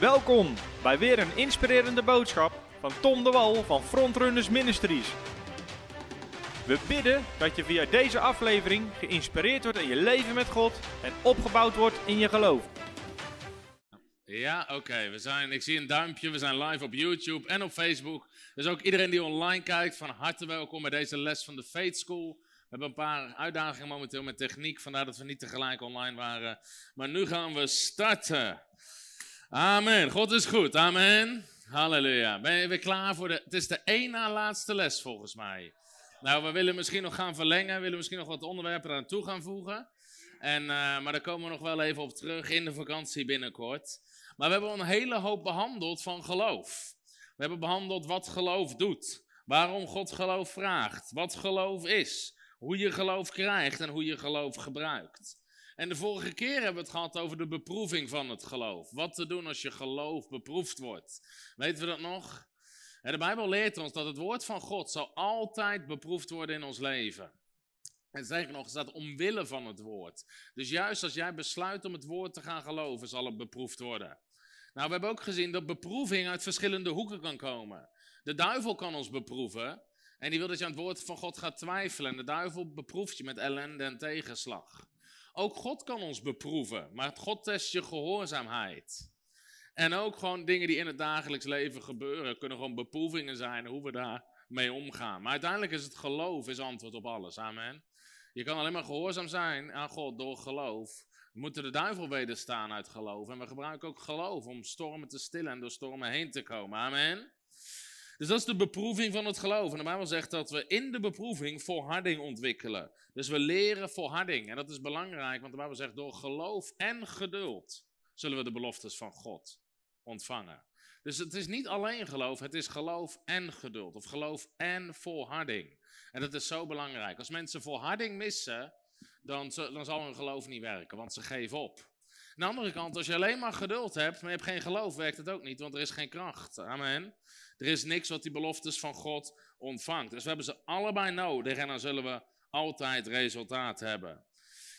Welkom bij weer een inspirerende boodschap van Tom de Wal van Frontrunners Ministries. We bidden dat je via deze aflevering geïnspireerd wordt in je leven met God en opgebouwd wordt in je geloof. Ja, oké. We zijn. Ik zie een duimpje. We zijn live op YouTube en op Facebook. Dus ook iedereen die online kijkt, van harte welkom bij deze les van de Faith School. We hebben een paar uitdagingen momenteel met techniek, vandaar dat we niet tegelijk online waren. Maar nu gaan we starten. Amen. God is goed. Amen. Halleluja. Ben je weer klaar voor de... Het is de één na laatste les volgens mij. Nou, we willen misschien nog gaan verlengen. We willen misschien nog wat onderwerpen eraan toe gaan voegen. En, uh, maar daar komen we nog wel even op terug in de vakantie binnenkort. Maar we hebben een hele hoop behandeld van geloof. We hebben behandeld wat geloof doet. Waarom God geloof vraagt. Wat geloof is. Hoe je geloof krijgt en hoe je geloof gebruikt. En de vorige keer hebben we het gehad over de beproeving van het geloof. Wat te doen als je geloof beproefd wordt. Weten we dat nog? De Bijbel leert ons dat het woord van God zal altijd beproefd worden in ons leven. En zeker nog, staat omwille van het woord. Dus juist als jij besluit om het woord te gaan geloven, zal het beproefd worden. Nou, we hebben ook gezien dat beproeving uit verschillende hoeken kan komen. De duivel kan ons beproeven. En die wil dat je aan het woord van God gaat twijfelen. En de duivel beproeft je met ellende en tegenslag. Ook God kan ons beproeven, maar God test je gehoorzaamheid. En ook gewoon dingen die in het dagelijks leven gebeuren, kunnen gewoon beproevingen zijn hoe we daar mee omgaan. Maar uiteindelijk is het geloof is antwoord op alles. Amen. Je kan alleen maar gehoorzaam zijn aan God door geloof. We moeten de duivel wederstaan uit geloof. En we gebruiken ook geloof om stormen te stillen en door stormen heen te komen. Amen. Dus dat is de beproeving van het geloof. En de Bijbel zegt dat we in de beproeving volharding ontwikkelen. Dus we leren volharding. En dat is belangrijk, want de Bijbel zegt door geloof en geduld zullen we de beloftes van God ontvangen. Dus het is niet alleen geloof, het is geloof en geduld. Of geloof en volharding. En dat is zo belangrijk. Als mensen volharding missen, dan, dan zal hun geloof niet werken, want ze geven op. Aan de andere kant, als je alleen maar geduld hebt, maar je hebt geen geloof, werkt het ook niet, want er is geen kracht. Amen. Er is niks wat die beloftes van God ontvangt. Dus we hebben ze allebei nodig en dan zullen we altijd resultaat hebben.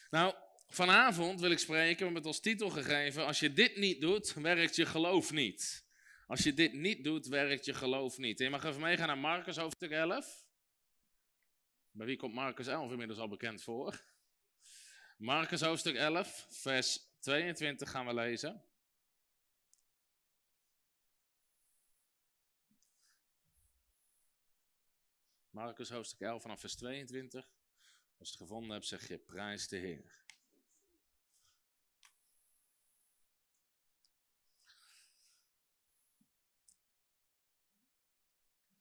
Nou, vanavond wil ik spreken met als titel gegeven: Als je dit niet doet, werkt je geloof niet. Als je dit niet doet, werkt je geloof niet. En je mag even meegaan naar Marcus hoofdstuk 11. Bij wie komt Marcus 11 inmiddels al bekend voor? Marcus hoofdstuk 11, vers 22 gaan we lezen. Marcus hoofdstuk 11 vanaf vers 22. Als je het gevonden hebt, zeg je prijs de Heer.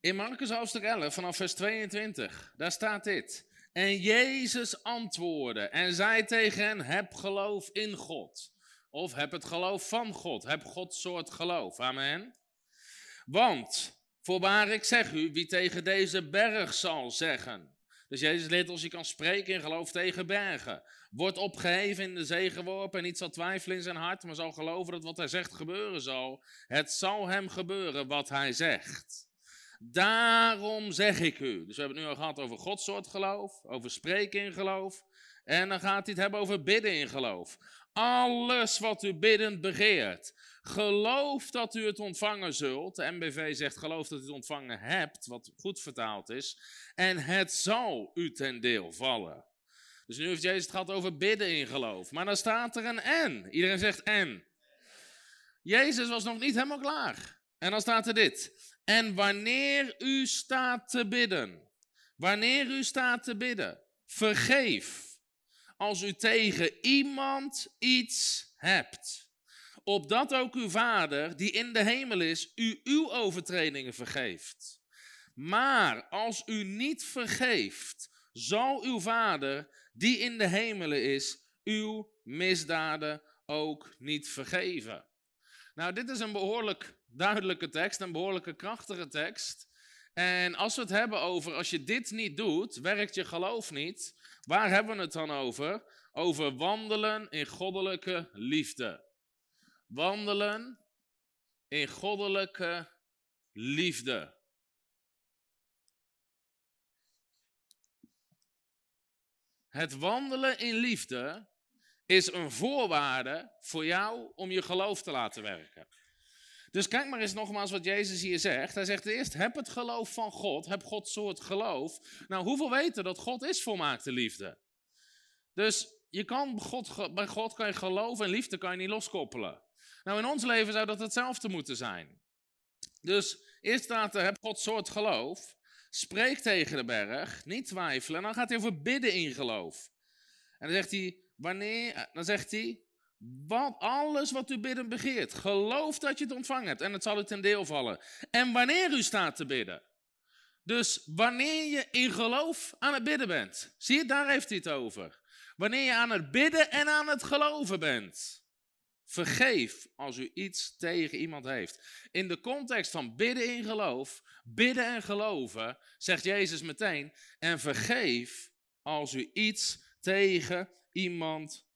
In Marcus hoofdstuk 11 vanaf vers 22, daar staat dit. En Jezus antwoordde en zei tegen hen, heb geloof in God. Of heb het geloof van God. Heb Gods soort geloof. Amen. Want Voorwaar, ik zeg u, wie tegen deze berg zal zeggen. Dus Jezus leert ons, je kan spreken in geloof tegen bergen. Wordt opgeheven in de zee geworpen en niet zal twijfelen in zijn hart, maar zal geloven dat wat hij zegt gebeuren zal. Het zal hem gebeuren wat hij zegt. Daarom zeg ik u. Dus we hebben het nu al gehad over Gods soort geloof, over spreken in geloof. En dan gaat hij het hebben over bidden in geloof. Alles wat u biddend begeert, Geloof dat u het ontvangen zult. De MBV zegt geloof dat u het ontvangen hebt, wat goed vertaald is. En het zal u ten deel vallen. Dus nu heeft Jezus het gehad over bidden in geloof. Maar dan staat er een en. Iedereen zegt en. Jezus was nog niet helemaal klaar. En dan staat er dit. En wanneer u staat te bidden, wanneer u staat te bidden, vergeef als u tegen iemand iets hebt opdat ook uw Vader, die in de hemel is, u uw overtredingen vergeeft. Maar als u niet vergeeft, zal uw Vader, die in de hemel is, uw misdaden ook niet vergeven. Nou, dit is een behoorlijk duidelijke tekst, een behoorlijke krachtige tekst. En als we het hebben over, als je dit niet doet, werkt je geloof niet. Waar hebben we het dan over? Over wandelen in goddelijke liefde. Wandelen in goddelijke liefde. Het wandelen in liefde is een voorwaarde voor jou om je geloof te laten werken. Dus kijk maar eens nogmaals wat Jezus hier zegt. Hij zegt eerst, heb het geloof van God, heb God soort geloof. Nou, hoeveel weten dat God is volmaakte liefde? Dus je kan God, bij God kan je geloven en liefde kan je niet loskoppelen. Nou, in ons leven zou dat hetzelfde moeten zijn. Dus eerst staat er, heb God soort geloof. Spreek tegen de berg, niet twijfelen. En dan gaat hij over bidden in geloof. En dan zegt hij, wanneer, dan zegt hij, wat, alles wat u bidden begeert, geloof dat je het ontvangen hebt en het zal u ten deel vallen. En wanneer u staat te bidden. Dus wanneer je in geloof aan het bidden bent. Zie je, daar heeft hij het over. Wanneer je aan het bidden en aan het geloven bent. Vergeef als u iets tegen iemand heeft. In de context van bidden in geloof, bidden en geloven, zegt Jezus meteen. En vergeef als u iets tegen iemand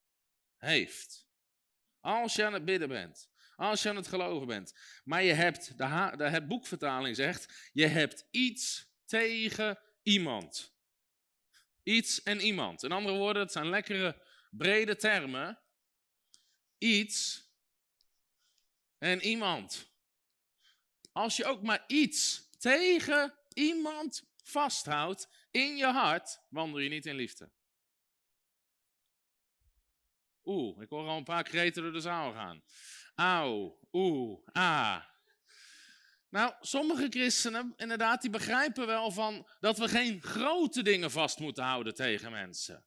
heeft. Als je aan het bidden bent. Als je aan het geloven bent. Maar je hebt, de, de het boekvertaling zegt, je hebt iets tegen iemand. Iets en iemand. In andere woorden, het zijn lekkere, brede termen. Iets en iemand. Als je ook maar iets tegen iemand vasthoudt in je hart, wandel je niet in liefde. Oeh, ik hoor al een paar kreten door de zaal gaan. Auw, oeh, ah. Nou, sommige christenen, inderdaad, die begrijpen wel van dat we geen grote dingen vast moeten houden tegen mensen.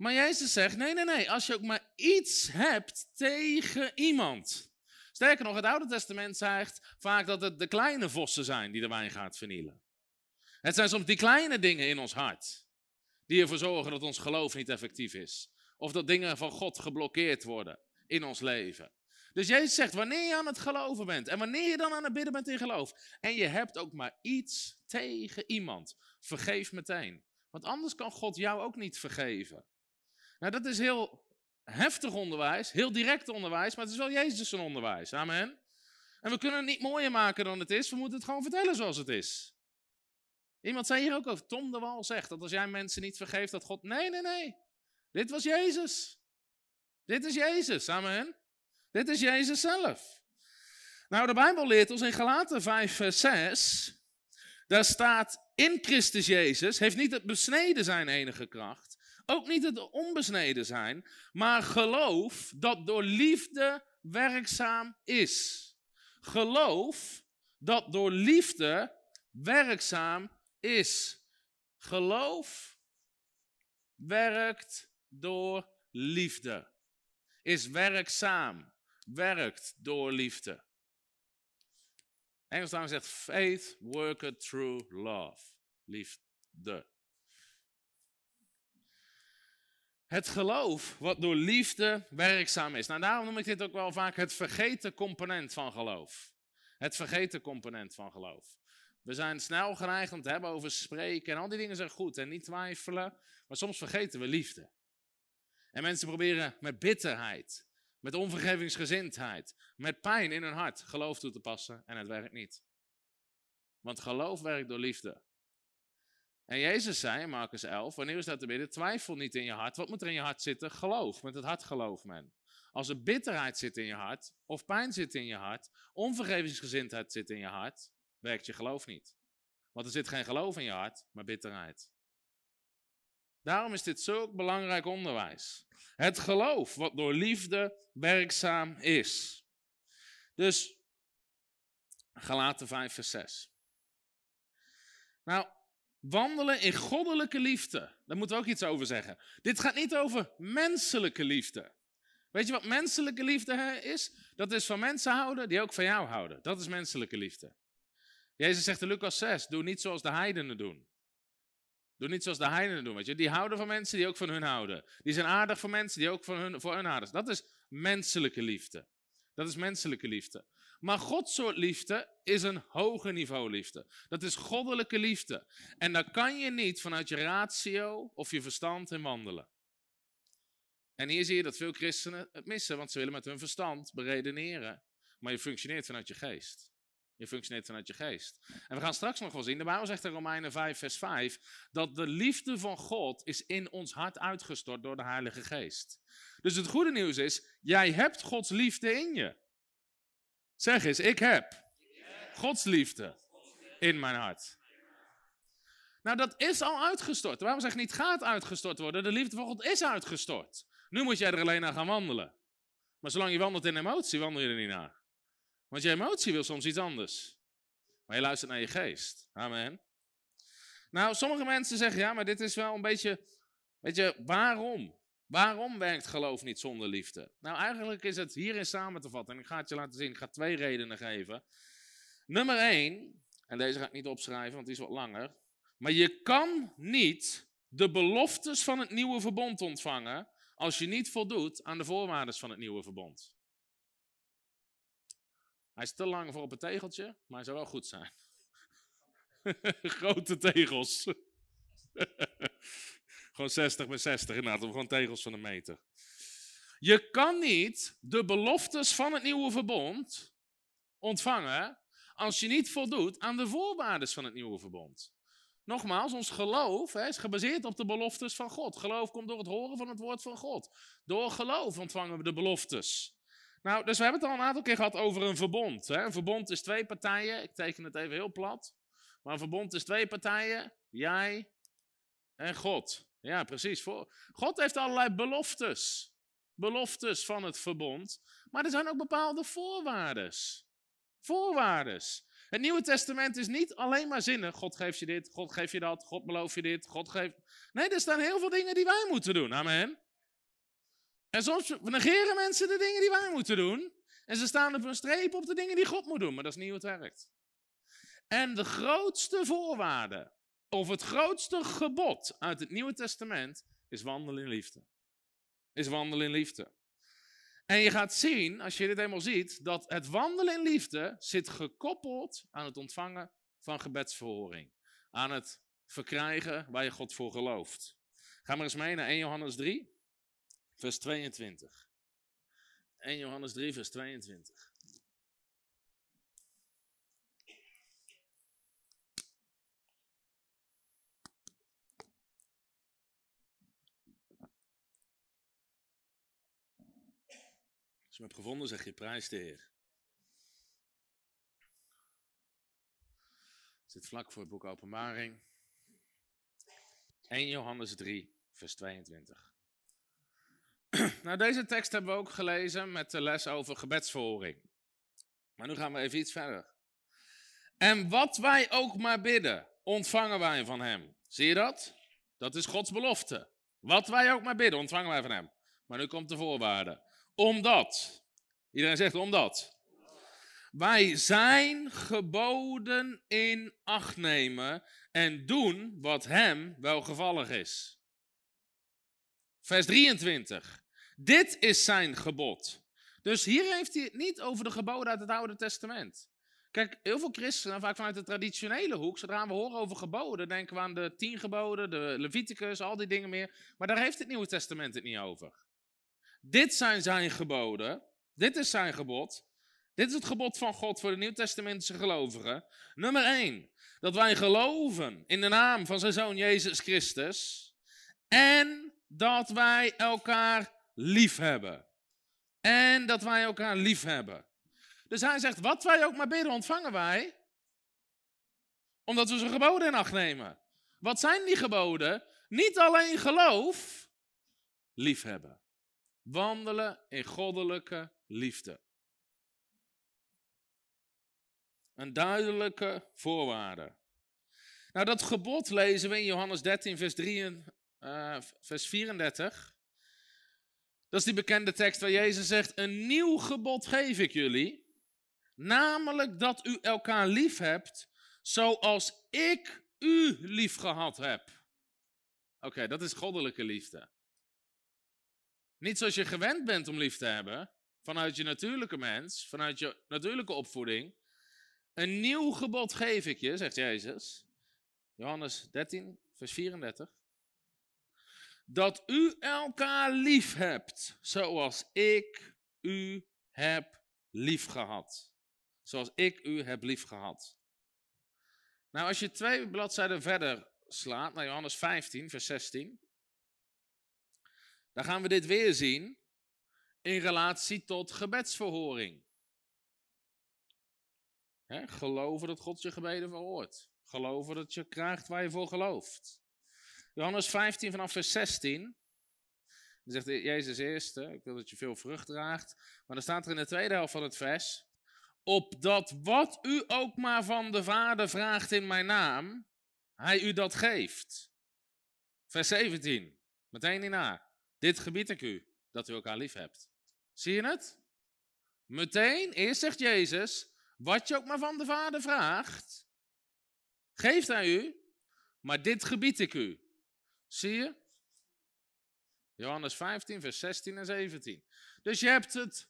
Maar Jezus zegt, nee, nee, nee, als je ook maar iets hebt tegen iemand. Sterker nog, het Oude Testament zegt vaak dat het de kleine vossen zijn die de wijn gaat vernielen. Het zijn soms die kleine dingen in ons hart die ervoor zorgen dat ons geloof niet effectief is. Of dat dingen van God geblokkeerd worden in ons leven. Dus Jezus zegt, wanneer je aan het geloven bent en wanneer je dan aan het bidden bent in geloof en je hebt ook maar iets tegen iemand, vergeef meteen. Want anders kan God jou ook niet vergeven. Nou, dat is heel heftig onderwijs, heel direct onderwijs, maar het is wel Jezus' onderwijs. Amen. En we kunnen het niet mooier maken dan het is, we moeten het gewoon vertellen zoals het is. Iemand zei hier ook over, Tom de Wal zegt dat als jij mensen niet vergeeft, dat God... Nee, nee, nee. Dit was Jezus. Dit is Jezus, amen. Dit is Jezus zelf. Nou, de Bijbel leert ons in Galaten 5, vers 6. Daar staat, in Christus Jezus heeft niet het besneden zijn enige kracht. Ook niet het onbesneden zijn. Maar geloof dat door liefde werkzaam is. Geloof dat door liefde werkzaam is. Geloof werkt door liefde. Is werkzaam. Werkt door liefde. Engels zegt faith worketh through love. Liefde. Het geloof wat door liefde werkzaam is. Nou, daarom noem ik dit ook wel vaak het vergeten component van geloof. Het vergeten component van geloof. We zijn snel geneigd om te hebben over spreken en al die dingen zijn goed en niet twijfelen. Maar soms vergeten we liefde. En mensen proberen met bitterheid, met onvergevingsgezindheid, met pijn in hun hart geloof toe te passen en het werkt niet. Want geloof werkt door liefde. En Jezus zei in Marcus 11, wanneer u staat te bidden, twijfel niet in je hart. Wat moet er in je hart zitten? Geloof. Met het hart gelooft men. Als er bitterheid zit in je hart, of pijn zit in je hart, onvergevingsgezindheid zit in je hart, werkt je geloof niet. Want er zit geen geloof in je hart, maar bitterheid. Daarom is dit zo'n belangrijk onderwijs. Het geloof wat door liefde werkzaam is. Dus, Galaten 5 vers 6. Nou, wandelen in goddelijke liefde. Daar moeten we ook iets over zeggen. Dit gaat niet over menselijke liefde. Weet je wat menselijke liefde is? Dat is van mensen houden die ook van jou houden. Dat is menselijke liefde. Jezus zegt in Lucas 6, doe niet zoals de heidenen doen. Doe niet zoals de heidenen doen, weet je. Die houden van mensen die ook van hun houden. Die zijn aardig voor mensen die ook van hun, voor hun aardig Dat is menselijke liefde. Dat is menselijke liefde. Maar Gods soort liefde is een hoger niveau liefde. Dat is goddelijke liefde. En daar kan je niet vanuit je ratio of je verstand in wandelen. En hier zie je dat veel christenen het missen, want ze willen met hun verstand beredeneren. Maar je functioneert vanuit je geest. Je functioneert vanuit je geest. En we gaan straks nog wel zien, de Bijbel zegt in Romeinen 5, vers 5, dat de liefde van God is in ons hart uitgestort door de Heilige Geest. Dus het goede nieuws is, jij hebt Gods liefde in je. Zeg eens, ik heb Gods liefde in mijn hart. Nou, dat is al uitgestort. Waarom zeg ik niet gaat uitgestort worden? De liefde van God is uitgestort. Nu moet jij er alleen naar gaan wandelen. Maar zolang je wandelt in emotie, wandel je er niet naar. Want je emotie wil soms iets anders. Maar je luistert naar je geest. Amen. Nou, sommige mensen zeggen, ja, maar dit is wel een beetje, weet je, waarom? Waarom werkt geloof niet zonder liefde? Nou, eigenlijk is het hierin samen te vatten. En ik ga het je laten zien. Ik ga twee redenen geven. Nummer één, en deze ga ik niet opschrijven, want die is wat langer. Maar je kan niet de beloftes van het nieuwe verbond ontvangen als je niet voldoet aan de voorwaarden van het nieuwe verbond. Hij is te lang voor op het tegeltje, maar hij zou wel goed zijn. Grote tegels. gewoon 60 bij 60 inderdaad, gewoon tegels van een meter. Je kan niet de beloftes van het nieuwe verbond ontvangen als je niet voldoet aan de voorwaarden van het nieuwe verbond. Nogmaals, ons geloof hè, is gebaseerd op de beloftes van God. Geloof komt door het horen van het woord van God. Door geloof ontvangen we de beloftes. Nou, dus we hebben het al een aantal keer gehad over een verbond. Hè. Een verbond is twee partijen. Ik teken het even heel plat. Maar een verbond is twee partijen. Jij en God. Ja, precies. God heeft allerlei beloftes. Beloftes van het verbond. Maar er zijn ook bepaalde voorwaarden. Voorwaarden. Het Nieuwe Testament is niet alleen maar zinnen. God geeft je dit, God geeft je dat, God belooft je dit, God geeft... Nee, er staan heel veel dingen die wij moeten doen. Amen. En soms negeren mensen de dingen die wij moeten doen. En ze staan op een streep op de dingen die God moet doen. Maar dat is niet hoe het werkt. En de grootste voorwaarde, of het grootste gebod uit het Nieuwe Testament, is wandelen in liefde. Is wandelen in liefde. En je gaat zien, als je dit helemaal ziet, dat het wandelen in liefde zit gekoppeld aan het ontvangen van gebedsverhoring. Aan het verkrijgen waar je God voor gelooft. Ga maar eens mee naar 1 Johannes 3, vers 22. 1 Johannes 3, vers 22. Hem hebt gevonden, zeg je prijs de Heer. Zit vlak voor het boek Openbaring. 1 Johannes 3, vers 22. nou, deze tekst hebben we ook gelezen met de les over gebedsverhoring. Maar nu gaan we even iets verder. En wat wij ook maar bidden, ontvangen wij van Hem. Zie je dat? Dat is Gods belofte. Wat wij ook maar bidden, ontvangen wij van Hem. Maar nu komt de voorwaarde. Omdat, iedereen zegt omdat, wij zijn geboden in acht nemen en doen wat hem welgevallig is. Vers 23. Dit is zijn gebod. Dus hier heeft hij het niet over de geboden uit het Oude Testament. Kijk, heel veel christenen, vaak vanuit de traditionele hoek, zodra we horen over geboden, denken we aan de tien geboden, de Leviticus, al die dingen meer. Maar daar heeft het Nieuwe Testament het niet over. Dit zijn zijn geboden. Dit is zijn gebod. Dit is het gebod van God voor de Nieuwtestamentische gelovigen. Nummer 1. Dat wij geloven in de naam van zijn zoon Jezus Christus. En dat wij elkaar lief hebben. En dat wij elkaar lief hebben. Dus hij zegt, wat wij ook maar bidden, ontvangen wij. Omdat we zijn geboden in acht nemen. Wat zijn die geboden? Niet alleen geloof, liefhebben. Wandelen in goddelijke liefde. Een duidelijke voorwaarde. Nou, dat gebod lezen we in Johannes 13, vers, 3, uh, vers 34. Dat is die bekende tekst waar Jezus zegt: Een nieuw gebod geef ik jullie. Namelijk dat u elkaar lief hebt, zoals ik u lief gehad heb. Oké, dat is goddelijke liefde. Niet zoals je gewend bent om lief te hebben, vanuit je natuurlijke mens, vanuit je natuurlijke opvoeding. Een nieuw gebod geef ik je, zegt Jezus. Johannes 13, vers 34. Dat u elkaar lief hebt, zoals ik u heb lief gehad. Zoals ik u heb lief gehad. Nou, als je twee bladzijden verder slaat, naar Johannes 15, vers 16. Dan gaan we dit weer zien in relatie tot gebedsverhoring. Geloven dat God je gebeden verhoort. Geloven dat je krijgt waar je voor gelooft. Johannes 15 vanaf vers 16. Dan zegt Jezus eerst, ik wil dat je veel vrucht draagt. Maar dan staat er in de tweede helft van het vers. Opdat wat u ook maar van de Vader vraagt in mijn naam, hij u dat geeft. Vers 17, meteen hierna. Dit gebied ik u, dat u elkaar lief hebt. Zie je het? Meteen, eerst zegt Jezus, wat je ook maar van de Vader vraagt, geeft hij u, maar dit gebied ik u. Zie je? Johannes 15, vers 16 en 17. Dus je hebt het,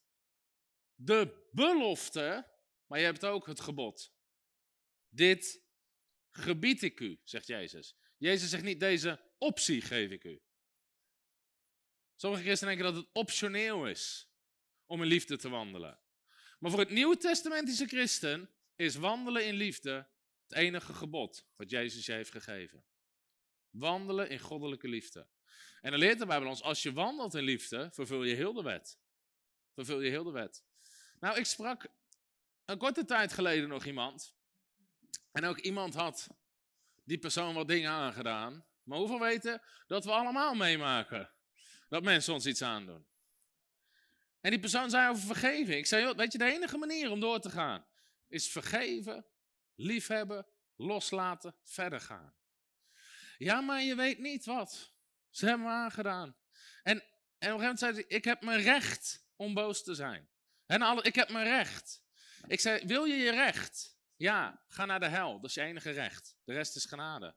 de belofte, maar je hebt ook het gebod. Dit gebied ik u, zegt Jezus. Jezus zegt niet deze optie geef ik u. Sommige christenen denken dat het optioneel is om in liefde te wandelen. Maar voor het Nieuwe Testamentische christen is wandelen in liefde het enige gebod wat Jezus je heeft gegeven. Wandelen in goddelijke liefde. En dan leert de Bijbel ons, als je wandelt in liefde, vervul je heel de wet. Vervul je heel de wet. Nou, ik sprak een korte tijd geleden nog iemand. En ook iemand had die persoon wat dingen aangedaan. Maar hoeveel weten dat we allemaal meemaken dat mensen ons iets aandoen? En die persoon zei over vergeving. Ik zei, weet je, de enige manier om door te gaan is vergeven, liefhebben, loslaten, verder gaan. Ja, maar je weet niet wat. Ze hebben me aangedaan. En, en op een gegeven moment zei hij, ik heb mijn recht om boos te zijn. En ik heb mijn recht. Ik zei, wil je je recht? Ja, ga naar de hel. Dat is je enige recht. De rest is genade.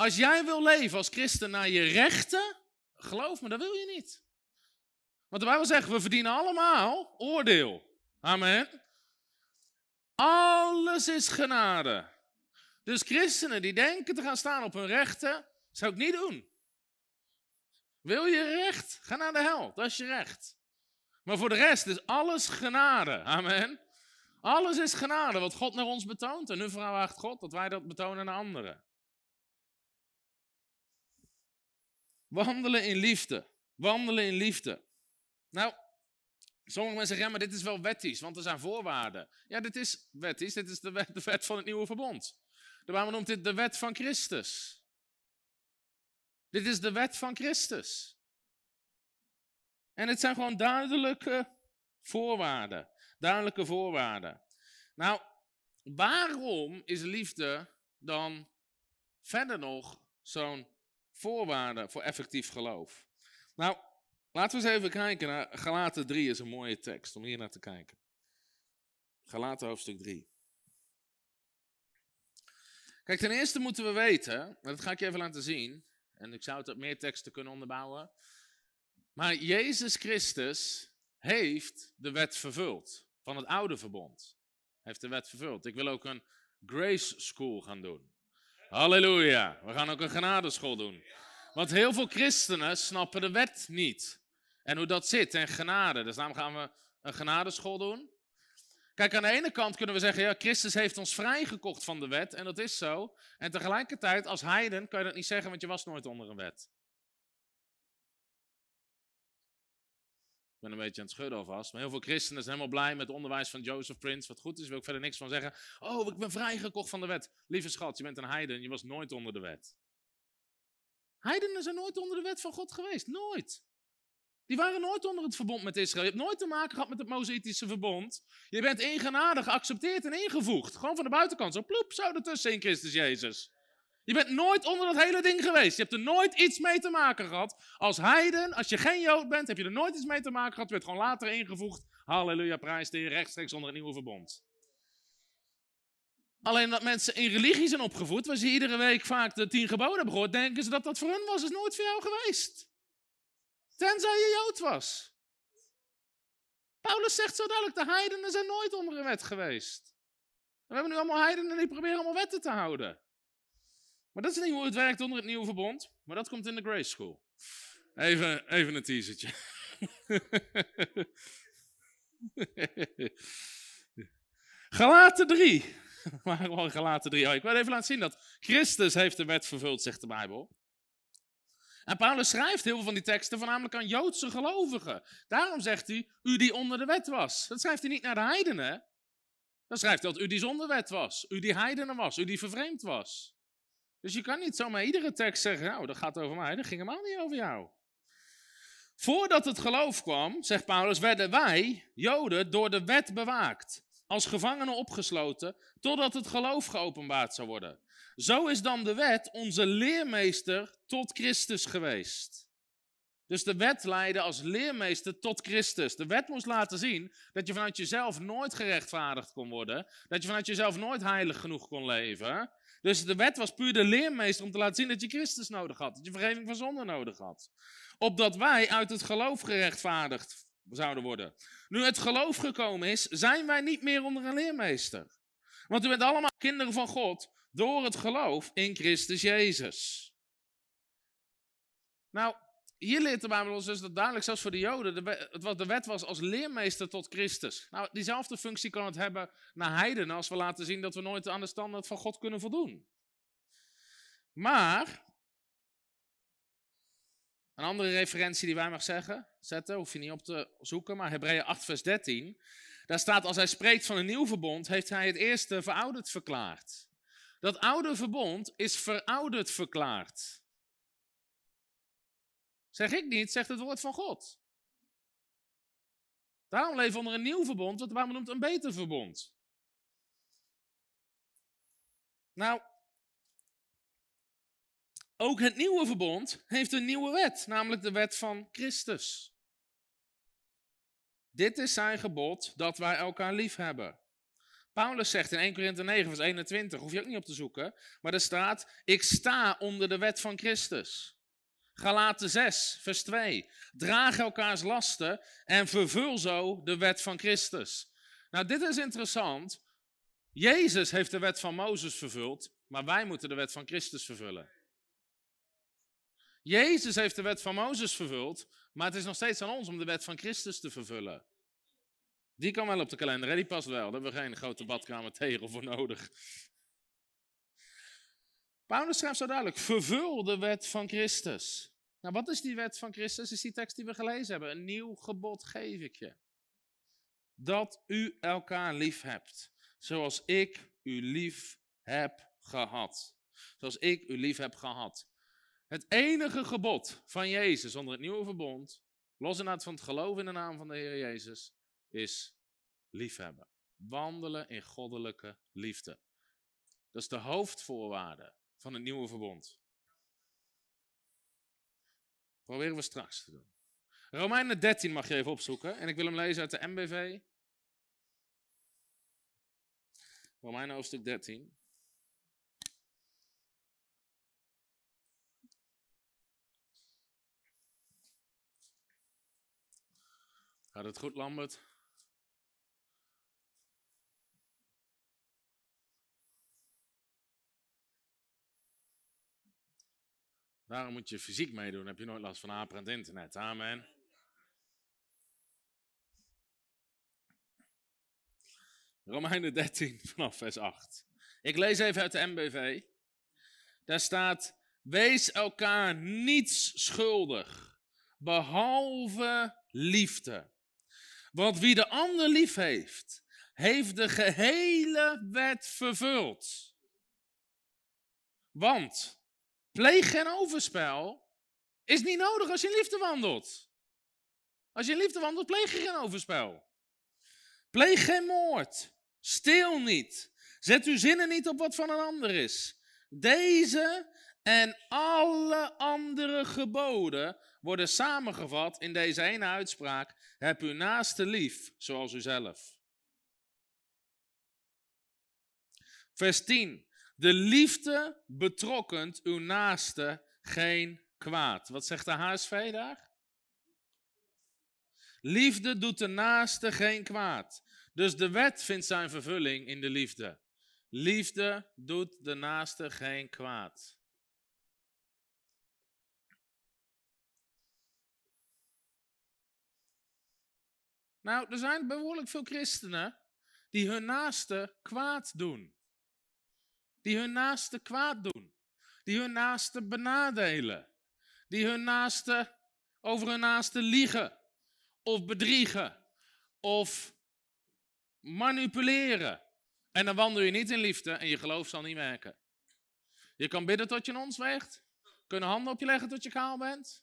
Als jij wil leven als christen naar je rechten, geloof me, dat wil je niet. Want de Bijbel zegt, we verdienen allemaal oordeel. Amen. Alles is genade. Dus christenen die denken te gaan staan op hun rechten, zou ik niet doen. Wil je recht? Ga naar de hel, dat is je recht. Maar voor de rest is alles genade. Amen. Alles is genade wat God naar ons betoont. En nu vraagt God dat wij dat betonen naar anderen. Wandelen in liefde. Wandelen in liefde. Nou, sommige mensen zeggen, ja, maar dit is wel wettisch, want er zijn voorwaarden. Ja, dit is wettisch, dit is de wet, van het nieuwe verbond. De Bijbel noemt dit de wet van Christus. Dit is de wet van Christus. En het zijn gewoon duidelijke voorwaarden. Duidelijke voorwaarden. Nou, waarom is liefde dan verder nog zo'n voorwaarde voor effectief geloof? Nou, laten we eens even kijken naar Galaten 3 is een mooie tekst om hier naar te kijken. Galaten hoofdstuk 3. Kijk, ten eerste moeten we weten, en dat ga ik je even laten zien, en ik zou het op meer teksten kunnen onderbouwen, maar Jezus Christus heeft de wet vervuld van het oude verbond. Heeft de wet vervuld. Ik wil ook een grace school gaan doen. Halleluja. We gaan ook een genadeschool doen. Want heel veel christenen snappen de wet niet. En hoe dat zit en genade. Dus daarom gaan we een genadeschool doen. Kijk, aan de ene kant kunnen we zeggen, ja, Christus heeft ons vrijgekocht van de wet. En dat is zo. En tegelijkertijd, als heiden, kan je dat niet zeggen, want je was nooit onder een wet. Ik ben een beetje aan het schudden alvast. Maar heel veel christenen zijn helemaal blij met het onderwijs van Joseph Prince. Wat goed is, wil ik verder niks van zeggen. Oh, ik ben vrijgekocht van de wet. Lieve schat, je bent een heiden, je was nooit onder de wet. Heidenen zijn nooit onder de wet van God geweest. Nooit. Die waren nooit onder het verbond met Israël. Je hebt nooit te maken gehad met het Mozaïtische verbond. Je bent in genade geaccepteerd en ingevoegd. Gewoon van de buitenkant. Zo ploep, zo ertussen in Christus Jezus. Je bent nooit onder dat hele ding geweest. Je hebt er nooit iets mee te maken gehad. Als heiden, als je geen Jood bent, heb je er nooit iets mee te maken gehad. Je werd gewoon later ingevoegd. Halleluja, prijs de rechtstreeks onder het nieuwe verbond. Alleen dat mensen in religie zijn opgevoed, waar ze iedere week vaak de tien geboden hebben gehoord, denken ze dat dat voor hun was. is nooit voor jou geweest. Tenzij je Jood was. Paulus zegt zo duidelijk, de heidenen zijn nooit onder een wet geweest. we hebben nu allemaal heidenen die proberen allemaal wetten te houden. Maar dat is niet hoe het werkt onder het nieuwe verbond. Maar dat komt in de Grace School. Even, even een teasertje. Galaten 3. Waarom Galaten 3? Oh, ik wil even laten zien dat Christus heeft de wet vervuld, zegt de Bijbel. En Paulus schrijft heel veel van die teksten voornamelijk aan Joodse gelovigen. Daarom zegt hij, u die onder de wet was. Dat schrijft hij niet naar de heidenen. Dan schrijft hij dat u die zonder wet was, u die heidenen was, u die vervreemd was. Dus je kan niet zomaar iedere tekst zeggen, nou, dat gaat over mij, dat ging helemaal niet over jou. Voordat het geloof kwam, zegt Paulus, werden wij, Joden, door de wet bewaakt, als gevangenen opgesloten, totdat het geloof geopenbaard zou worden. Zo is dan de wet onze leermeester tot Christus geweest. Dus de wet leidde als leermeester tot Christus. De wet moest laten zien dat je vanuit jezelf nooit gerechtvaardigd kon worden. Dat je vanuit jezelf nooit heilig genoeg kon leven. Dus de wet was puur de leermeester om te laten zien dat je Christus nodig had. Dat je vergeving van zonde nodig had. Opdat wij uit het geloof gerechtvaardigd zouden worden. Nu het geloof gekomen is, zijn wij niet meer onder een leermeester. Want u bent allemaal kinderen van God door het geloof in Christus Jezus. Nou, hier leert de Bijbel ons dus dat duidelijk, zelfs voor de Joden, de wet, wat de wet was als leermeester tot Christus. Nou, diezelfde functie kan het hebben naar heidenen als we laten zien dat we nooit aan de standaard van God kunnen voldoen. Maar, een andere referentie die wij mag zeggen, zetten, hoef je niet op te zoeken, maar Hebreeën 8 vers 13. Daar staat, als hij spreekt van een nieuw verbond, heeft hij het eerste verouderd verklaard. Dat oude verbond is verouderd verklaard. Zeg ik niet, zegt het woord van God. Daarom leven we onder een nieuw verbond, wat de Bijbel noemt een beter verbond. Nou, ook het nieuwe verbond heeft een nieuwe wet, namelijk de wet van Christus. Dit is zijn gebod dat wij elkaar lief hebben. Paulus zegt in 1 Korinthe 9, vers 21, hoef je ook niet op te zoeken, maar er staat: Ik sta onder de wet van Christus. Galaten 6, vers 2. Draag elkaars lasten en vervul zo de wet van Christus. Nou, dit is interessant. Jezus heeft de wet van Mozes vervuld, maar wij moeten de wet van Christus vervullen. Jezus heeft de wet van Mozes vervuld, maar het is nog steeds aan ons om de wet van Christus te vervullen. Die kan wel op de kalender, die past wel. Daar hebben we geen grote badkamer tegel voor nodig. Paulus schrijft zo duidelijk, vervul de wet van Christus. Nou, wat is die wet van Christus? Is die tekst die we gelezen hebben. Een nieuw gebod geef ik je. Dat u elkaar lief hebt. Zoals ik u lief heb gehad. Zoals ik u lief heb gehad. Het enige gebod van Jezus onder het nieuwe verbond, los inderdaad van het geloof in de naam van de Heer Jezus, is liefhebben. Wandelen in goddelijke liefde. Dat is de hoofdvoorwaarde van het nieuwe verbond. Proberen we straks te doen. Romeinen 13 mag je even opzoeken. En ik wil hem lezen uit de MBV. Romeinen hoofdstuk 13. Gaat het goed, Lambert? Daarom moet je fysiek meedoen, heb je nooit last van aperend internet. Amen. Romeinen 13 vanaf vers 8. Ik lees even uit de MBV. Daar staat: Wees elkaar niets schuldig, behalve liefde. Want wie de ander lief heeft, heeft de gehele wet vervuld. Want Pleeg geen overspel. Is niet nodig als je in liefde wandelt. Als je in liefde wandelt, pleeg je geen overspel. Pleeg geen moord. Steel niet. Zet uw zinnen niet op wat van een ander is. Deze en alle andere geboden worden samengevat in deze ene uitspraak. Heb uw naaste lief zoals uzelf. Vers 10. De liefde betrokkent uw naaste geen kwaad. Wat zegt de HSV daar? Liefde doet de naaste geen kwaad. Dus de wet vindt zijn vervulling in de liefde. Liefde doet de naaste geen kwaad. Nou, er zijn behoorlijk veel christenen die hun naaste kwaad doen. Die hun naaste kwaad doen. Die hun naaste benadelen. Die hun naaste over hun naaste liegen. Of bedriegen. Of manipuleren. En dan wandel je niet in liefde en je geloof zal niet werken. Je kan bidden tot je een ons weegt. Kunnen handen op je leggen tot je kaal bent.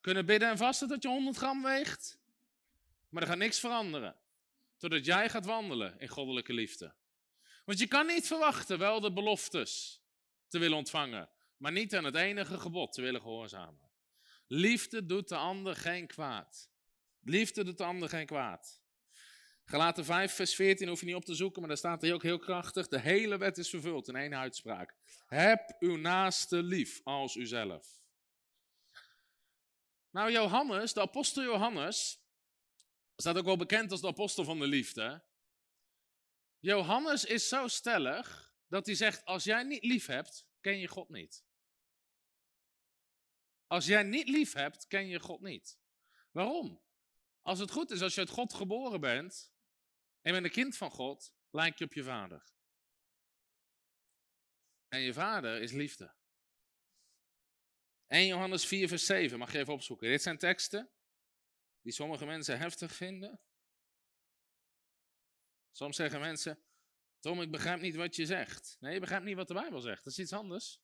Kunnen bidden en vasten tot je 100 gram weegt. Maar er gaat niks veranderen. Totdat jij gaat wandelen in goddelijke liefde. Want je kan niet verwachten wel de beloftes te willen ontvangen. Maar niet aan het enige gebod te willen gehoorzamen. Liefde doet de ander geen kwaad. Liefde doet de ander geen kwaad. Galaten 5, vers 14 hoef je niet op te zoeken, maar daar staat hij ook heel krachtig. De hele wet is vervuld in één uitspraak. Heb uw naaste lief als uzelf. Nou, Johannes, de apostel Johannes, staat ook wel bekend als de apostel van de liefde. Johannes is zo stellig dat hij zegt: Als jij niet lief hebt, ken je God niet. Als jij niet lief hebt, ken je God niet. Waarom? Als het goed is, als je uit God geboren bent en bent een kind van God, lijk je op je vader. En je vader is liefde. 1 Johannes 4, vers 7, mag je even opzoeken. Dit zijn teksten die sommige mensen heftig vinden. Soms zeggen mensen, Tom, ik begrijp niet wat je zegt. Nee, je begrijpt niet wat de Bijbel zegt. Dat is iets anders.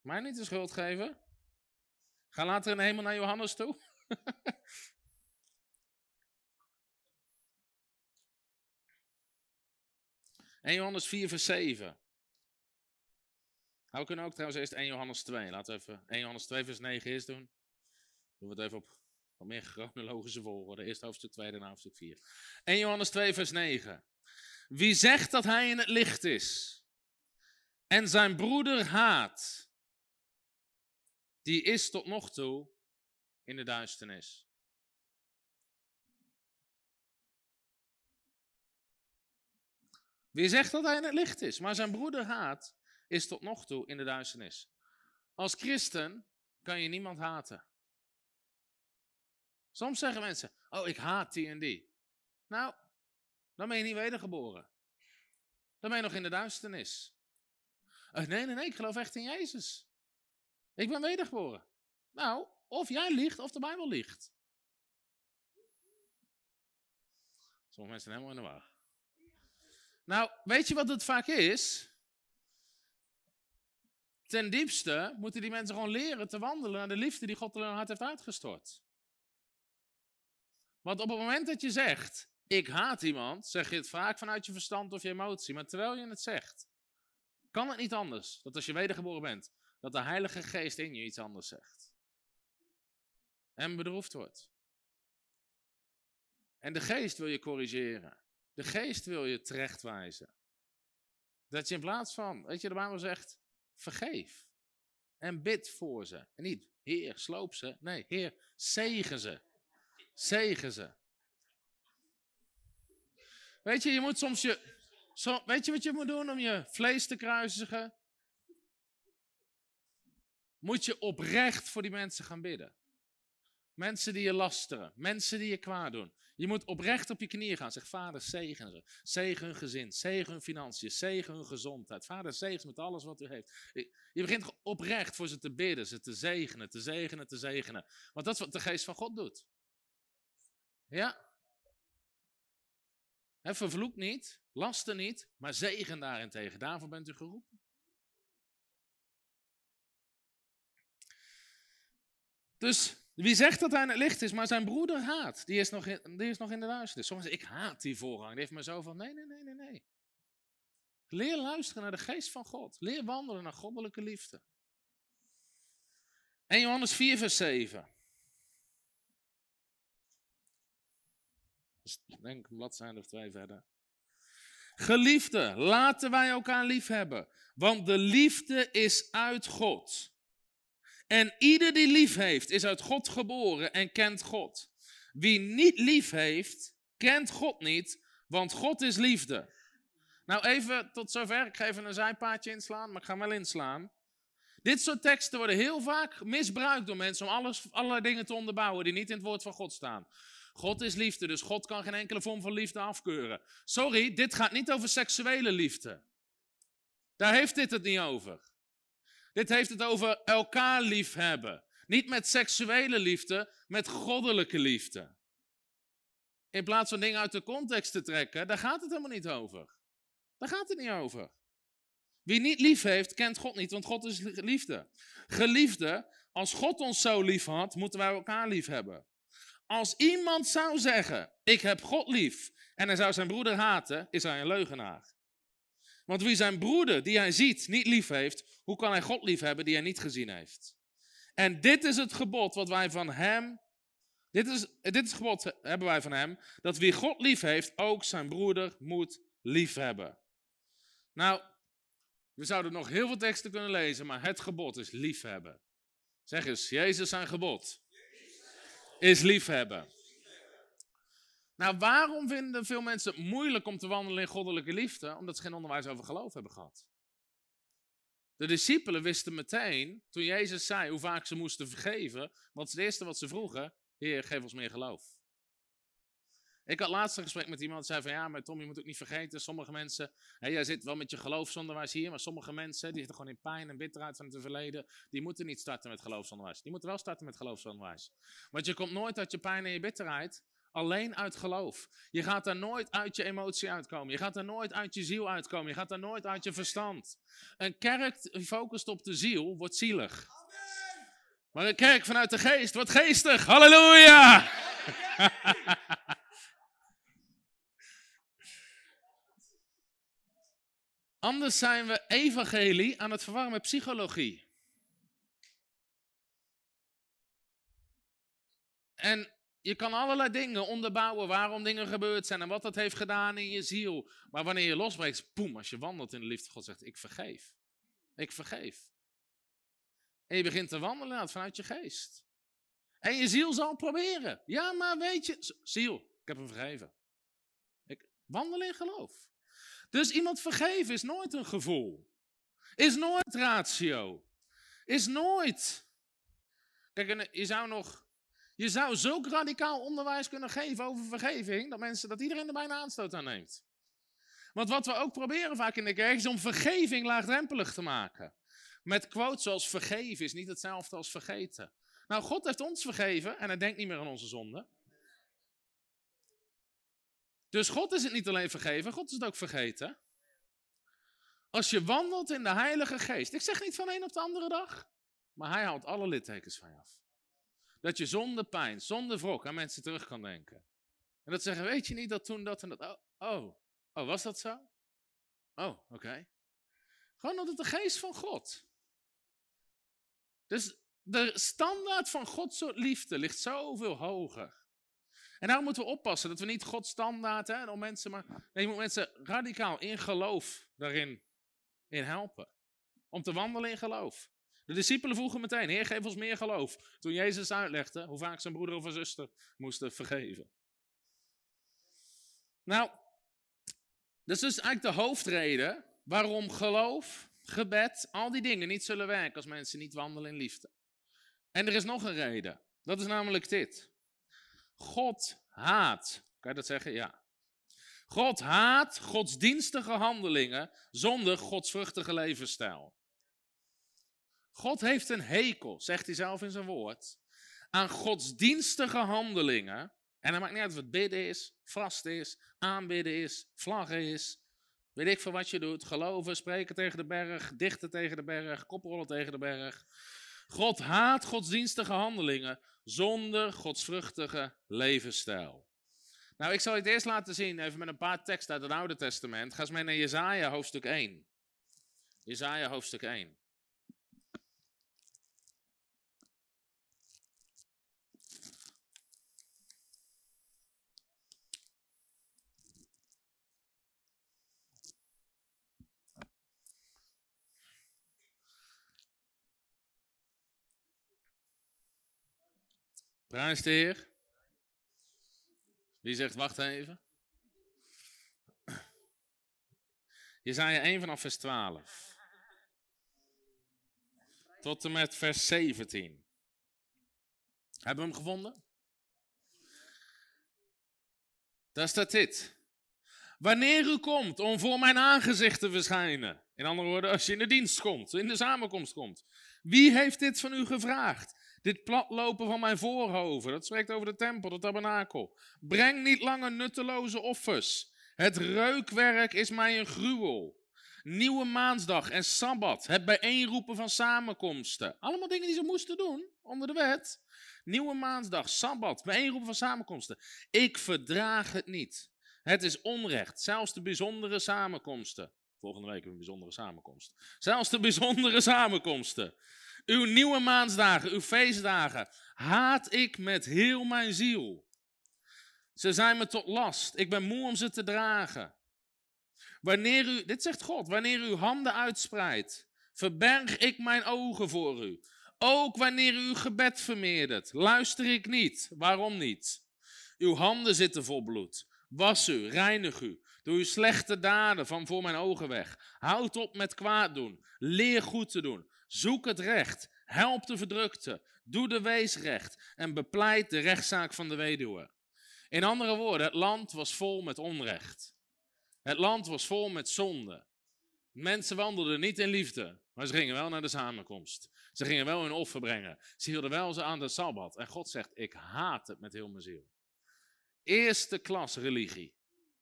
Mij niet de schuld geven. Ga later in de hemel naar Johannes toe. en Johannes 4, vers 7. Nou, we kunnen ook trouwens eerst 1 Johannes 2. Laten we even 1 Johannes 2, vers 9 eerst doen. Doen we het even op meer chronologische volgorde. Eerst hoofdstuk 2, daarna hoofdstuk 4. 1 Johannes 2, vers 9. Wie zegt dat hij in het licht is en zijn broeder haat, die is tot nog toe in de duisternis. Wie zegt dat hij in het licht is, maar zijn broeder haat, is tot nog toe in de duisternis. Als christen kan je niemand haten. Soms zeggen mensen, oh ik haat die en die. Nou, dan ben je niet wedergeboren. Dan ben je nog in de duisternis. Uh, nee, nee, nee, ik geloof echt in Jezus. Ik ben wedergeboren. Nou, of jij liegt of de Bijbel liegt. Sommige mensen zijn helemaal in de war. Nou, weet je wat het vaak is? Ten diepste moeten die mensen gewoon leren te wandelen naar de liefde die God in hun hart heeft uitgestort. Want op het moment dat je zegt, ik haat iemand, zeg je het vaak vanuit je verstand of je emotie. Maar terwijl je het zegt, kan het niet anders dat als je wedergeboren bent, dat de Heilige Geest in je iets anders zegt. En bedroefd wordt. En de Geest wil je corrigeren. De Geest wil je terechtwijzen. Dat je in plaats van, weet je, de Bijbel zegt, vergeef. En bid voor ze. En niet, Heer, sloop ze. Nee, Heer, zegen ze. Zegen ze. Weet je, je moet soms je. Weet je wat je moet doen om je vlees te kruisigen? Moet je oprecht voor die mensen gaan bidden. Mensen die je lasteren, mensen die je kwaad doen. Je moet oprecht op je knieën gaan. Zeg, vader, zegen ze. Zegen hun gezin, zegen hun financiën, zegen hun gezondheid. Vader, zegen ze met alles wat u heeft. Je begint oprecht voor ze te bidden, ze te zegenen, te zegenen, te zegenen. Want dat is wat de geest van God doet. Ja? He, vervloek niet, lasten niet, maar zegen daarentegen. Daarvoor bent u geroepen. Dus wie zegt dat hij in het licht is, maar zijn broeder haat, die is nog in, die is nog in de duisternis. Soms ik haat die voorrang. Die heeft me zo van, nee, nee, nee, nee, nee. Leer luisteren naar de geest van God. Leer wandelen naar goddelijke liefde. En Johannes 4, vers 7. Denk een bladzijde of twee verder. Geliefde, laten wij elkaar lief hebben, want de liefde is uit God. En ieder die lief heeft, is uit God geboren en kent God. Wie niet lief heeft, kent God niet, want God is liefde. Nou, even tot zover. Ik ga even een zijpaadje inslaan, maar ik ga hem wel inslaan. Dit soort teksten worden heel vaak misbruikt door mensen om alles, allerlei dingen te onderbouwen die niet in het woord van God staan. God is liefde, dus God kan geen enkele vorm van liefde afkeuren. Sorry, dit gaat niet over seksuele liefde. Daar heeft dit het niet over. Dit heeft het over elkaar liefhebben. Niet met seksuele liefde, met goddelijke liefde. In plaats van dingen uit de context te trekken, daar gaat het helemaal niet over. Daar gaat het niet over. Wie niet lief heeft, kent God niet, want God is liefde. Geliefde, als God ons zo lief had, moeten wij elkaar lief hebben. Als iemand zou zeggen, ik heb God lief, en hij zou zijn broeder haten, is hij een leugenaar. Want wie zijn broeder, die hij ziet, niet lief heeft, hoe kan hij God lief hebben die hij niet gezien heeft? En dit is het gebod wat wij van hem, dit is, dit is het gebod hebben wij van hem, dat wie God lief heeft, ook zijn broeder moet lief hebben. Nou, we zouden nog heel veel teksten kunnen lezen, maar het gebod is liefhebben. Zeg eens, Jezus zijn gebod is liefhebben. Nou, waarom vinden veel mensen het moeilijk om te wandelen in goddelijke liefde? Omdat ze geen onderwijs over geloof hebben gehad. De discipelen wisten meteen, toen Jezus zei hoe vaak ze moesten vergeven, wat het eerste wat ze vroegen, Heer, geef ons meer geloof. Ik had laatst een gesprek met iemand zei van ja, maar Tom, je moet ook niet vergeten, sommige mensen, hè, jij zit wel met je geloofsonderwijs hier, maar sommige mensen, die zitten gewoon in pijn en bitterheid van het verleden, die moeten niet starten met geloofsonderwijs. Die moeten wel starten met geloofsonderwijs. Want je komt nooit uit je pijn en je bitterheid, alleen uit geloof. Je gaat daar nooit uit je emotie uitkomen. Je gaat daar nooit uit je ziel uitkomen. Je gaat daar nooit uit je verstand. Een kerk gefocust op de ziel wordt zielig. Maar een kerk vanuit de geest wordt geestig. Halleluja! Anders zijn we evangelie aan het verwarren met psychologie. En je kan allerlei dingen onderbouwen waarom dingen gebeurd zijn en wat dat heeft gedaan in je ziel. Maar wanneer je losbreekt, boem, als je wandelt in de liefde God zegt, ik vergeef. Ik vergeef. En je begint te wandelen vanuit je geest. En je ziel zal proberen. Ja, maar weet je, ziel, ik heb hem vergeven. Ik wandel in geloof. Dus iemand vergeven is nooit een gevoel. Is nooit ratio. Is nooit. Kijk, je zou nog. Je zou zulk radicaal onderwijs kunnen geven over vergeving. Dat, mensen, dat iedereen er bijna aanstoot aan neemt. Want wat we ook proberen vaak in de kerk is om vergeving laagdrempelig te maken. Met quotes zoals vergeven is niet hetzelfde als vergeten. Nou, God heeft ons vergeven en hij denkt niet meer aan onze zonde. Dus God is het niet alleen vergeven, God is het ook vergeten. Als je wandelt in de Heilige Geest, ik zeg niet van een op de andere dag, maar hij haalt alle littekens van je af. Dat je zonder pijn, zonder wrok aan mensen terug kan denken. En dat zeggen, weet je niet dat toen dat en dat, oh, oh, oh was dat zo? Oh, oké. Gewoon omdat de geest van God. Dus de standaard van Gods liefde ligt zoveel hoger. En daarom moeten we oppassen dat we niet Gods standaard, om mensen maar, nee, je moet mensen radicaal in geloof daarin in helpen. Om te wandelen in geloof. De discipelen vroegen meteen, Heer, geef ons meer geloof. Toen Jezus uitlegde hoe vaak zijn broeder of zuster moesten vergeven. Nou, dat is dus eigenlijk de hoofdreden waarom geloof, gebed, al die dingen niet zullen werken als mensen niet wandelen in liefde. En er is nog een reden. Dat is namelijk dit. God haat. Kan je dat zeggen? Ja. God haat godsdienstige handelingen zonder godsvruchtige levensstijl. God heeft een hekel, zegt hij zelf in zijn woord, aan godsdienstige handelingen. En dat maakt niet uit of het bidden is, vasten is, aanbidden is, vlaggen is. Weet ik veel wat je doet. Geloven, spreken tegen de berg, dichten tegen de berg, koprollen tegen de berg. God haat godsdienstige handelingen zonder godsvruchtige levensstijl. Nou, ik zal het eerst laten zien, even met een paar teksten uit het Oude Testament. Ga eens mee naar Jezaja hoofdstuk 1. Jezaja hoofdstuk 1. Prijs de Heer. Wie zegt wacht even? Jezaja 1 vanaf vers 12. Tot en met vers 17. Hebben we hem gevonden? Daar staat dit. Wanneer u komt om voor mijn aangezicht te verschijnen. In andere woorden, als je in de dienst komt, in de samenkomst komt. Wie heeft dit van u gevraagd? Dit platlopen van mijn voorhoven, dat spreekt over de tempel, de tabernakel. Breng niet langer nutteloze offers Het reukwerk is mij een gruwel. Nieuwe maandag en sabbat. Het bijeenroepen van samenkomsten. Allemaal dingen die ze moesten doen onder de wet. Nieuwe maandag, sabbat, bijeenroepen van samenkomsten. Ik verdraag het niet. Het is onrecht, zelfs de bijzondere samenkomsten. Volgende week een bijzondere samenkomst. Zelfs de bijzondere samenkomsten. Uw nieuwe maansdagen, uw feestdagen, haat ik met heel mijn ziel. Ze zijn me tot last. Ik ben moe om ze te dragen. Wanneer u, dit zegt God, wanneer u handen uitspreidt, verberg ik mijn ogen voor u. Ook wanneer u uw gebed vermeerdert, luister ik niet. Waarom niet? Uw handen zitten vol bloed. Was u, reinig u. Doe uw slechte daden van voor mijn ogen weg. Houd op met kwaad doen. Leer goed te doen. Zoek het recht. Help de verdrukte. Doe de wees recht. En bepleit de rechtszaak van de weduwe. In andere woorden, het land was vol met onrecht. Het land was vol met zonde. Mensen wandelden niet in liefde, maar ze gingen wel naar de samenkomst. Ze gingen wel hun offer brengen. Ze hielden wel ze aan de Sabbat. En God zegt, ik haat het met heel mijn ziel. Eerste klas religie.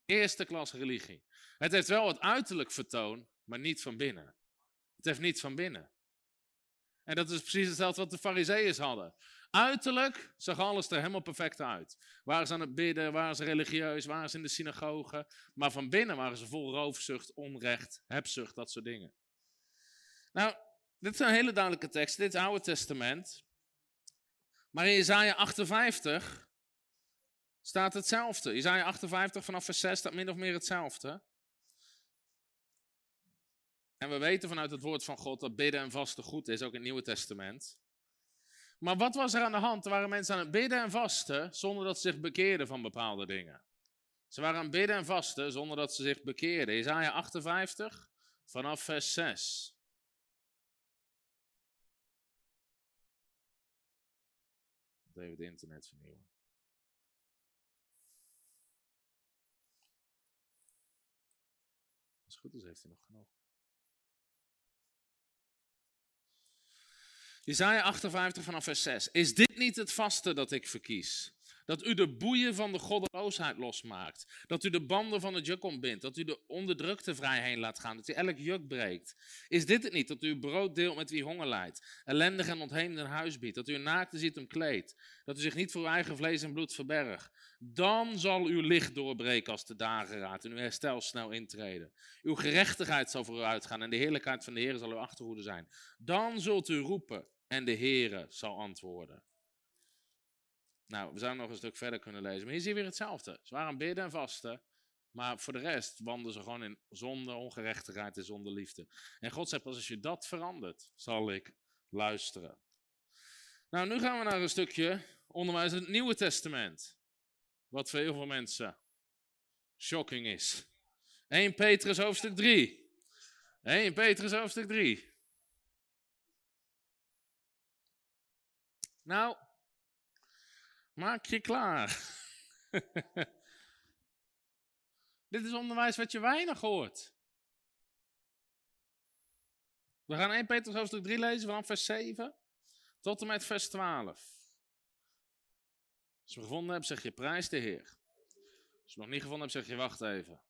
Eerste klas religie. Het heeft wel het uiterlijk vertoon, maar niet van binnen. Het heeft niet van binnen. En dat is precies hetzelfde wat de fariseeërs hadden. Uiterlijk zag alles er helemaal perfect uit. Waren ze aan het bidden, waren ze religieus, waren ze in de synagoge. Maar van binnen waren ze vol roofzucht, onrecht, hebzucht, dat soort dingen. Nou, dit is een hele duidelijke tekst. Dit is het Oude Testament. Maar in Isaiah 58 staat hetzelfde. Isaiah 58 vanaf vers 6 staat min of meer hetzelfde. En we weten vanuit het woord van God dat bidden en vasten goed is, ook in het Nieuwe Testament. Maar wat was er aan de hand? Er waren mensen aan het bidden en vasten zonder dat ze zich bekeerden van bepaalde dingen. Ze waren aan het bidden en vasten zonder dat ze zich bekeerden. Isaiah 58 vanaf vers 6. Even het internet vernieuwen. Het goed is, heeft hij nog Isaiah 58 vanaf vers 6. Is dit niet het vaste dat ik verkies? Dat u de boeien van de goddeloosheid losmaakt. Dat u de banden van het juk ontbindt. Dat u de onderdrukte vrij heen laat gaan. Dat u elk juk breekt. Is dit het niet dat u brood deelt met wie honger lijdt? Ellendig en ontheemd een huis biedt. Dat u een naakte ziet hem kleed. Dat u zich niet voor uw eigen vlees en bloed verbergt. Dan zal uw licht doorbreken als de dageraad en uw herstel snel intreden. Uw gerechtigheid zal voor u uitgaan en de heerlijkheid van de Heer zal uw achterhoede zijn. Dan zult u roepen en de Heere zal antwoorden. Nou, we zouden nog een stuk verder kunnen lezen. Maar hier zie je weer hetzelfde. Ze waren bidden en vasten. Maar voor de rest wandelen ze gewoon in zonde, ongerechtigheid en zonder liefde. En God zegt pas als je dat verandert, zal ik luisteren. Nou, nu gaan we naar een stukje onderwijs uit het Nieuwe Testament. Wat voor heel veel mensen shocking is. 1 Petrus hoofdstuk 3. 1 Petrus hoofdstuk 3. Nou, maak je klaar. Dit is onderwijs wat je weinig hoort. We gaan 1 Petrus hoofdstuk 3 lezen vanaf vers 7 tot en met vers 12. Als je gevonden hebt, zeg je prijs de Heer. Als je nog niet gevonden hebt, zeg je wacht even.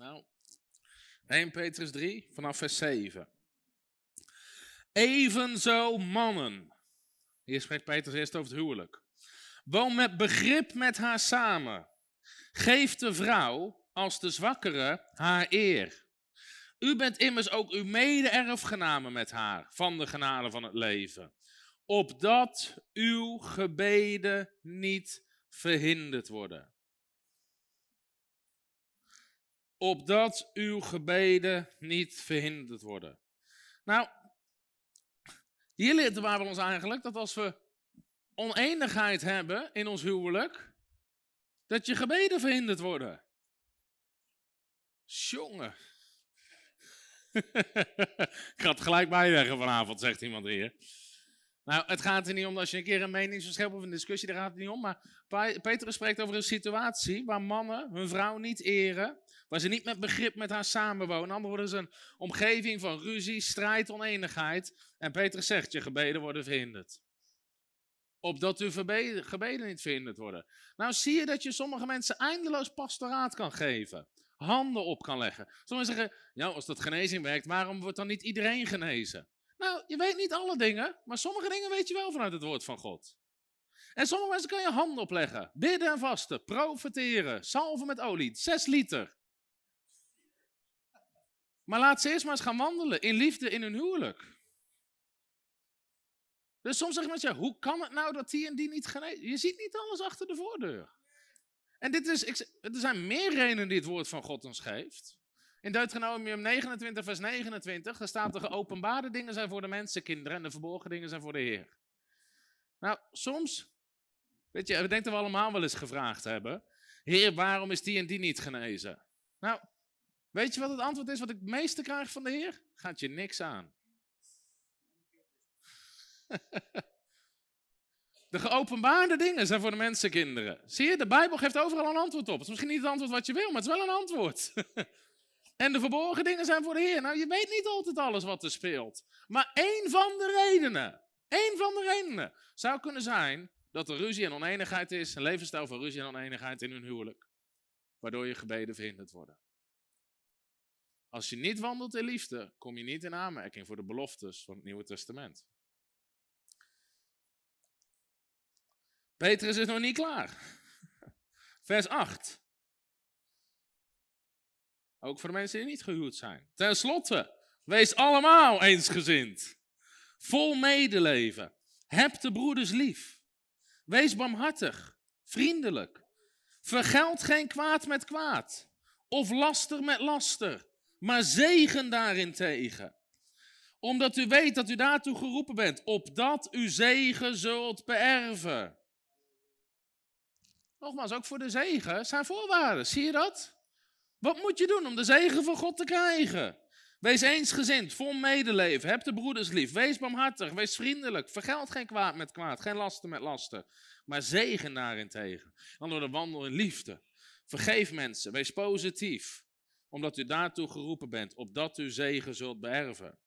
Nou, 1 Petrus 3 vanaf vers 7. Evenzo mannen. Hier spreekt Petrus eerst over het huwelijk. Woon met begrip met haar samen. Geef de vrouw als de zwakkere haar eer. U bent immers ook uw mede-erfgename met haar van de genade van het leven. Opdat uw gebeden niet verhinderd worden. Opdat uw gebeden niet verhinderd worden. Nou, hier leert de Bijbel ons eigenlijk dat als we oneenigheid hebben in ons huwelijk, dat je gebeden verhinderd worden. Jongen. ik ga het gelijk bijleggen vanavond, zegt iemand hier. Nou, het gaat er niet om als je een keer een meningsverschil of een discussie, daar gaat het niet om. Maar Petrus spreekt over een situatie waar mannen hun vrouw niet eren, Waar ze niet met begrip met haar samenwonen. Anderen worden ze een omgeving van ruzie, strijd, oneenigheid. En Petrus zegt, je gebeden worden verhinderd. Opdat uw gebeden, gebeden niet verhinderd worden. Nou zie je dat je sommige mensen eindeloos pastoraat kan geven. Handen op kan leggen. Sommigen zeggen, ja als dat genezing werkt, waarom wordt dan niet iedereen genezen? Nou, je weet niet alle dingen, maar sommige dingen weet je wel vanuit het woord van God. En sommige mensen kan je handen opleggen. Bidden en vasten, profeteren, salven met olie, 6 liter. Maar laat ze eerst maar eens gaan wandelen in liefde in hun huwelijk. Dus soms zeggen mensen, hoe kan het nou dat die en die niet genezen? Je ziet niet alles achter de voordeur. En dit is, er zijn meer redenen die het woord van God ons geeft. In Deuteronomium 29, vers 29, daar staat de geopenbaarde dingen zijn voor de mensenkinderen en de verborgen dingen zijn voor de Heer. Nou, soms, weet je, we denken dat we allemaal wel eens gevraagd hebben, Heer, waarom is die en die niet genezen? Nou, weet je wat het antwoord is wat ik het meeste krijg van de Heer? Gaat je niks aan. De geopenbaarde dingen zijn voor de mensenkinderen. Zie je, de Bijbel geeft overal een antwoord op. Het is misschien niet het antwoord wat je wil, maar het is wel een antwoord. en de verborgen dingen zijn voor de Heer. Nou, je weet niet altijd alles wat er speelt. Maar één van de redenen, één van de redenen, zou kunnen zijn dat er ruzie en oneenigheid is, een levensstijl van ruzie en oneenigheid in hun huwelijk. Waardoor je gebeden verhinderd worden. Als je niet wandelt in liefde, kom je niet in aanmerking voor de beloftes van het Nieuwe Testament. Petrus is nog niet klaar. Vers 8. Ook voor de mensen die niet gehuwd zijn. Ten slotte, wees allemaal eensgezind. Vol medeleven. Heb de broeders lief. Wees barmhartig, vriendelijk. Vergeld geen kwaad met kwaad. Of laster met laster. Maar zegen daarin tegen. Omdat u weet dat u daartoe geroepen bent. Opdat u zegen zult beërven. Nogmaals, ook voor de zegen zijn voorwaarden. Zie je dat? Wat moet je doen om de zegen van God te krijgen? Wees eensgezind, vol medeleven, heb de broeders lief, wees barmhartig, wees vriendelijk, vergeld geen kwaad met kwaad, geen lasten met lasten, maar zegen daarentegen. Dan door de wandel in liefde. Vergeef mensen, wees positief, omdat u daartoe geroepen bent, opdat u zegen zult beërven.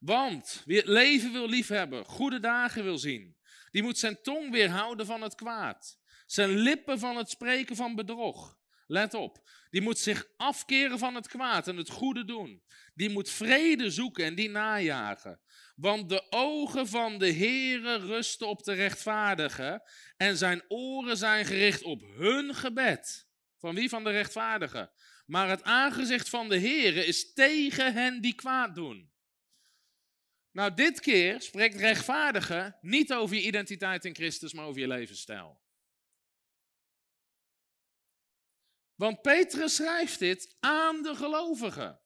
Want wie het leven wil liefhebben, goede dagen wil zien, die moet zijn tong weerhouden van het kwaad zijn lippen van het spreken van bedrog. Let op. Die moet zich afkeren van het kwaad en het goede doen. Die moet vrede zoeken en die najagen. Want de ogen van de Heere rusten op de rechtvaardigen en zijn oren zijn gericht op hun gebed. Van wie? Van de rechtvaardigen. Maar het aangezicht van de Heere is tegen hen die kwaad doen. Nou, dit keer spreekt rechtvaardige niet over je identiteit in Christus, maar over je levensstijl. Want Petrus schrijft dit aan de gelovigen.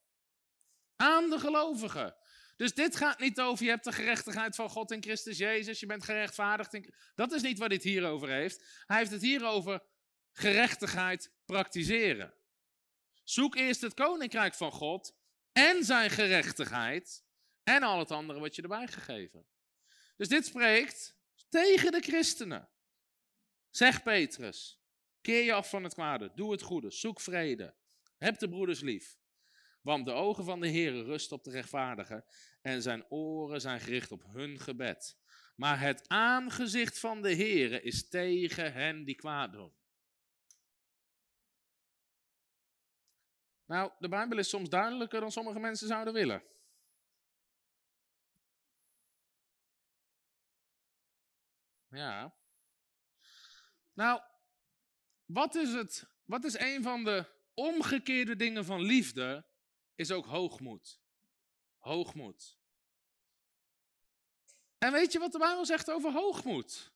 Aan de gelovigen. Dus dit gaat niet over je hebt de gerechtigheid van God in Christus Jezus, je bent gerechtvaardigd. Dat is niet wat dit hier over heeft. Hij heeft het hier over gerechtigheid praktiseren. Zoek eerst het koninkrijk van God en zijn gerechtigheid en al het andere wat je erbij gegeven. Dus dit spreekt tegen de christenen. Zeg Petrus. Keer je af van het kwade, doe het goede, zoek vrede. Heb de broeders lief. Want de ogen van de Heer rusten op de rechtvaardigen en zijn oren zijn gericht op hun gebed. Maar het aangezicht van de Heer is tegen hen die kwaad doen. Nou, de Bijbel is soms duidelijker dan sommige mensen zouden willen. Ja. Nou, wat is het? Wat is een van de omgekeerde dingen van liefde? Is ook hoogmoed. Hoogmoed. En weet je wat de Bijbel zegt over hoogmoed?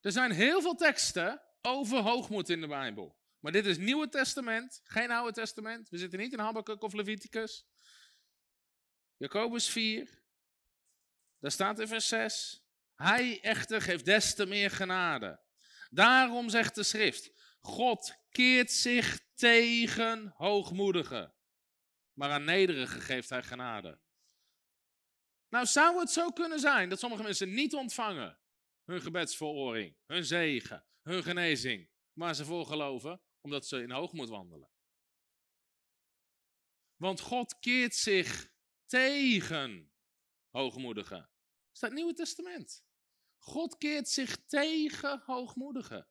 Er zijn heel veel teksten over hoogmoed in de Bijbel. Maar dit is Nieuwe Testament, geen Oude Testament. We zitten niet in Habakkuk of Leviticus. Jacobus 4, daar staat in vers 6. Hij echter geeft des te meer genade. Daarom zegt de schrift, God keert zich tegen hoogmoedigen, maar aan nederigen geeft hij genade. Nou, zou het zo kunnen zijn dat sommige mensen niet ontvangen hun gebedsverhoring, hun zegen, hun genezing, maar ze voor geloven omdat ze in hoogmoed wandelen? Want God keert zich tegen hoogmoedigen. Dat is het Nieuwe Testament. God keert zich tegen hoogmoedigen.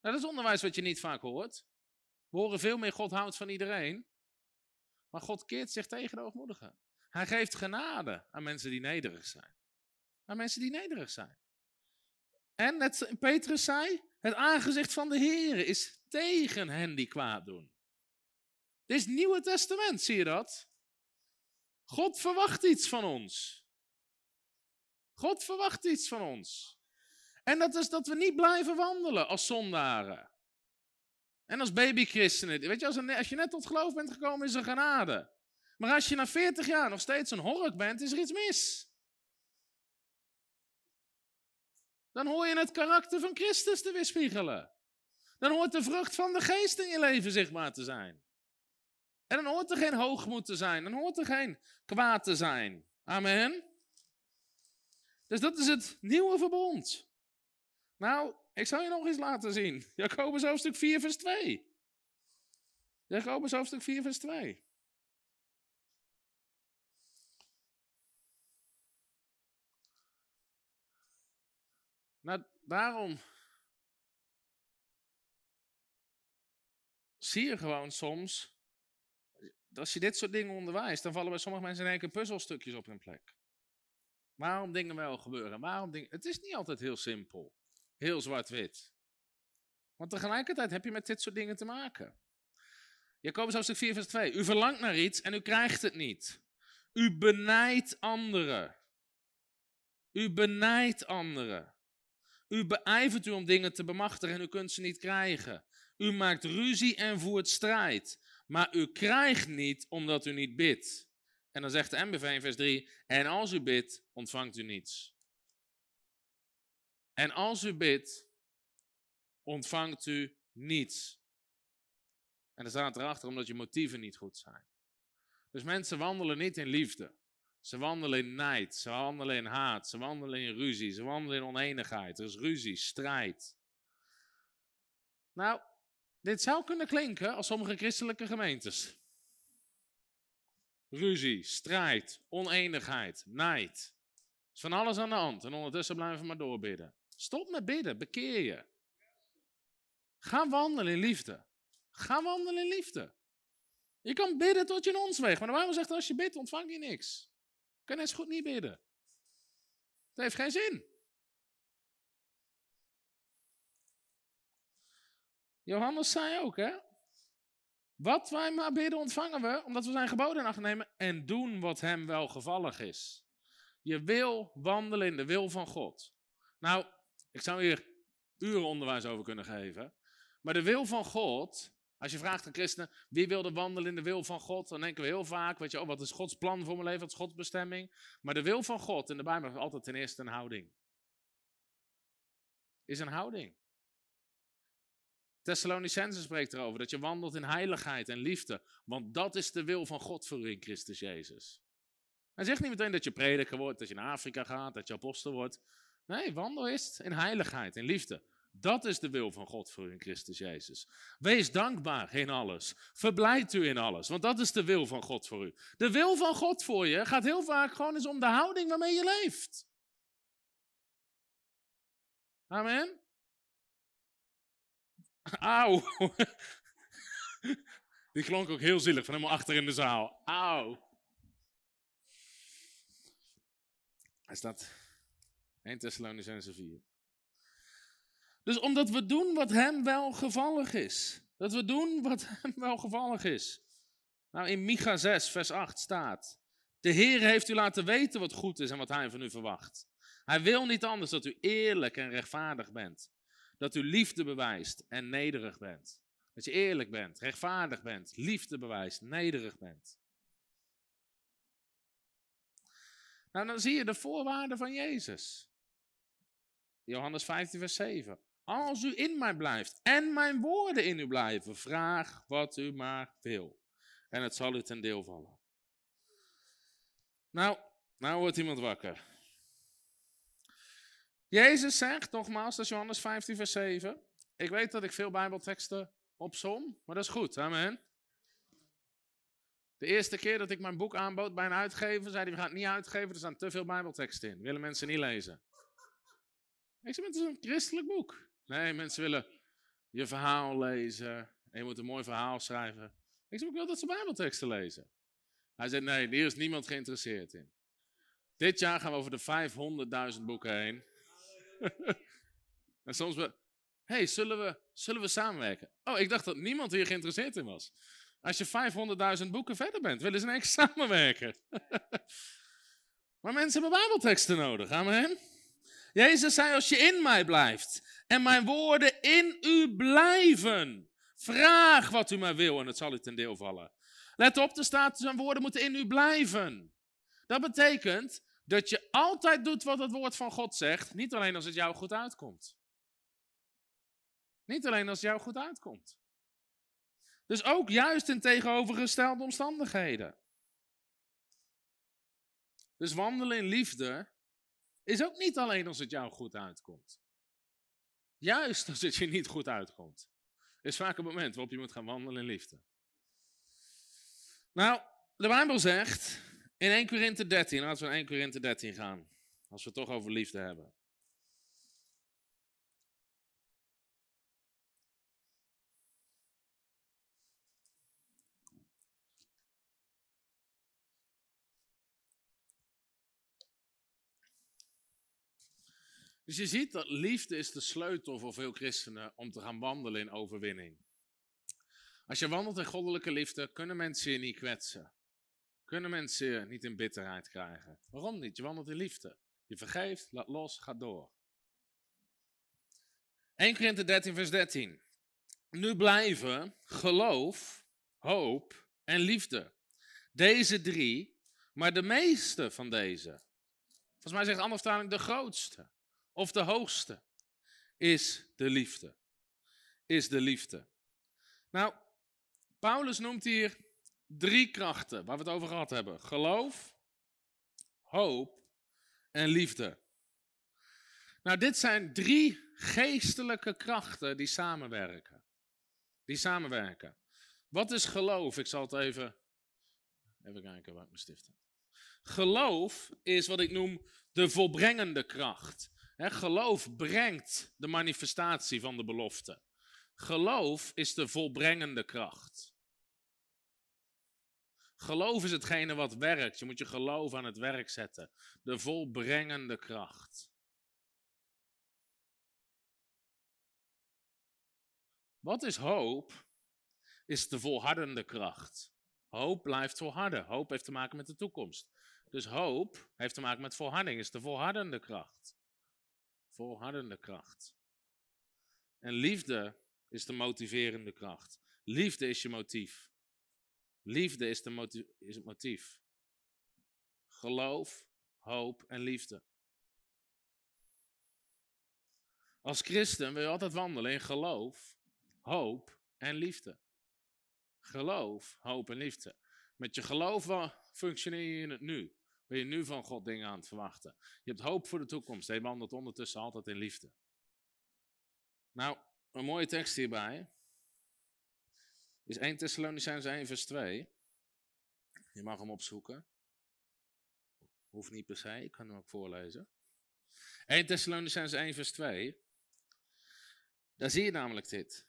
Nou, dat is onderwijs wat je niet vaak hoort. We horen veel meer God houdt van iedereen. Maar God keert zich tegen de hoogmoedigen. Hij geeft genade aan mensen die nederig zijn. Aan mensen die nederig zijn. En net Petrus zei, het aangezicht van de Heer is tegen hen die kwaad doen. Dit is het Nieuwe Testament, zie je dat? God verwacht iets van ons. God verwacht iets van ons. En dat is dat we niet blijven wandelen als zondaren. En als babychristenen. Weet je, als, als je net tot geloof bent gekomen, is er genade. Maar als je na 40 jaar nog steeds een hork bent, is er iets mis. Dan hoor je het karakter van Christus te weerspiegelen. Dan hoort de vrucht van de geest in je leven zichtbaar te zijn. En dan hoort er geen hoogmoed te zijn. Dan hoort er geen kwaad te zijn. Amen. Dus dat is het nieuwe verbond. Nou, ik zal je nog eens laten zien. Jacobus hoofdstuk 4 vers 2. Jacobus hoofdstuk 4 vers 2. Nou, daarom zie je gewoon soms, als je dit soort dingen onderwijst, dan vallen bij sommige mensen in één keer puzzelstukjes op hun plek. Waarom dingen wel gebeuren? Waarom dingen... Het is niet altijd heel simpel. Heel zwart-wit. Want tegelijkertijd heb je met dit soort dingen te maken. Jacobus hoofdstuk 4 vers 2. U verlangt naar iets en u krijgt het niet. U benijdt anderen. U benijdt anderen. U beijvert u om dingen te bemachtigen en u kunt ze niet krijgen. U maakt ruzie en voert strijd. Maar u krijgt niet omdat u niet bidt. En dan zegt de MBV in vers 3, en als u bidt, ontvangt u niets. En als u bidt, ontvangt u niets. En dan staat erachter omdat je motieven niet goed zijn. Dus mensen wandelen niet in liefde. Ze wandelen in nijd, ze wandelen in haat, ze wandelen in ruzie, ze wandelen in oneenigheid. Er is ruzie, strijd. Nou, dit zou kunnen klinken als sommige christelijke gemeentes. Ruzie, strijd, oneenigheid, nijd. Is van alles aan de hand en ondertussen blijven we maar doorbidden. Stop met bidden, bekeer je. Ga wandelen in liefde. Ga wandelen in liefde. Je kan bidden tot je in ons weegt, maar de Bijbel zegt als je bidt ontvang je niks. Kan zo goed niet bidden. Dat heeft geen zin. Johannes zei ook, hè? Wat wij maar bidden ontvangen we, omdat we zijn geboden in acht nemen en doen wat hem welgevallig is. Je wil wandelen in de wil van God. Nou, ik zou hier uren onderwijs over kunnen geven. Maar de wil van God, als je vraagt aan christenen, wie wil de wandelen in de wil van God? Dan denken we heel vaak, weet je, oh, wat is Gods plan voor mijn leven, wat is Gods bestemming? Maar de wil van God in de Bijbel is altijd ten eerste een houding. Is een houding. Thessalonicense spreekt erover dat je wandelt in heiligheid en liefde. Want dat is de wil van God voor u in Christus Jezus. Hij zegt niet meteen dat je prediker wordt, dat je naar Afrika gaat, dat je apostel wordt. Nee, wandel is in heiligheid, in liefde. Dat is de wil van God voor u in Christus Jezus. Wees dankbaar in alles. Verblijd u in alles, want dat is de wil van God voor u. De wil van God voor je gaat heel vaak gewoon eens om de houding waarmee je leeft. Amen. Auw. Die klonk ook heel zielig van helemaal achter in de zaal. Auw. Hij staat 1 Thessalonicense 4. Dus omdat we doen wat hem wel gevallig is. Dat we doen wat hem wel gevallig is. Nou, in Micha 6, vers 8 staat: De Heer heeft u laten weten wat goed is en wat hij van u verwacht. Hij wil niet anders dat u eerlijk en rechtvaardig bent. Dat u liefde bewijst en nederig bent. Dat je eerlijk bent, rechtvaardig bent, liefde bewijst, nederig bent. Nou, dan zie je de voorwaarden van Jezus. Johannes 15, vers 7. Als u in mij blijft en mijn woorden in u blijven, vraag wat u maar wil. En het zal u ten deel vallen. Nou, nou wordt iemand wakker. Jezus zegt, nogmaals, dat is Johannes 15, vers 7. Ik weet dat ik veel Bijbelteksten opsom, maar dat is goed, amen. De eerste keer dat ik mijn boek aanbood bij een uitgever, zei hij, we gaan het niet uitgeven, er staan te veel bijbelteksten in. Willen mensen niet lezen. Ik zei, het is een christelijk boek. Nee, mensen willen je verhaal lezen. En je moet een mooi verhaal schrijven. Ik zei, ik wil dat ze bijbelteksten lezen. Hij zei, nee, hier is niemand geïnteresseerd in. Dit jaar gaan we over de 500.000 boeken heen. en soms we, hey, zullen we, zullen we samenwerken? Oh, ik dacht dat niemand hier geïnteresseerd in was. Als je 500.000 boeken verder bent, willen ze ineens samenwerken. maar mensen hebben bijbelteksten nodig, amen. Jezus zei, als je in mij blijft en mijn woorden in u blijven, vraag wat u maar wil en het zal u ten deel vallen. Let op, er staat, zijn woorden moeten in u blijven. Dat betekent dat je altijd doet wat het woord van God zegt, niet alleen als het jou goed uitkomt. Niet alleen als het jou goed uitkomt. Dus ook juist in tegenovergestelde omstandigheden. Dus wandelen in liefde is ook niet alleen als het jou goed uitkomt. Juist als het je niet goed uitkomt. Is vaak een moment waarop je moet gaan wandelen in liefde. Nou, de Bijbel zegt in 1 Korinthe 13, laten we in 1 Korinthe 13 gaan. Als we het toch over liefde hebben. Dus je ziet dat liefde is de sleutel voor veel christenen om te gaan wandelen in overwinning. Als je wandelt in goddelijke liefde, kunnen mensen je niet kwetsen. Kunnen mensen je niet in bitterheid krijgen. Waarom niet? Je wandelt in liefde. Je vergeeft, laat los, ga door. 1 Korinthe 13 vers 13. Nu blijven geloof, hoop en liefde. Deze drie, maar de meeste van deze. Volgens mij zegt de andere vertaling de grootste of de hoogste, is de liefde. Is de liefde. Nou, Paulus noemt hier drie krachten waar we het over gehad hebben: geloof, hoop en liefde. Nou, dit zijn drie geestelijke krachten die samenwerken. Die samenwerken. Wat is geloof? Ik zal het even. Even kijken waar ik mijn stift heb. Geloof is wat ik noem de volbrengende kracht geloof brengt de manifestatie van de belofte. Geloof is de volbrengende kracht. Geloof is hetgene wat werkt. Je moet je geloof aan het werk zetten. De volbrengende kracht. Wat is hoop? Is de volhardende kracht. Hoop blijft volharden. Hoop heeft te maken met de toekomst. Dus hoop heeft te maken met volharding, is de volhardende kracht volhardende kracht. En liefde is de motiverende kracht. Liefde is je motief. Liefde is, de is het motief. Geloof, hoop en liefde. Als christen wil je altijd wandelen in geloof, hoop en liefde. Geloof, hoop en liefde. Met je geloof functioneer je in het nu ben je nu van God dingen aan het verwachten. Je hebt hoop voor de toekomst. Je wandelt ondertussen altijd in liefde. Nou, een mooie tekst hierbij is 1 Thessalonicijns 1 vers 2. Je mag hem opzoeken. Hoeft niet per se, ik kan hem ook voorlezen. 1 Thessalonicijns 1 vers 2. Daar zie je namelijk dit.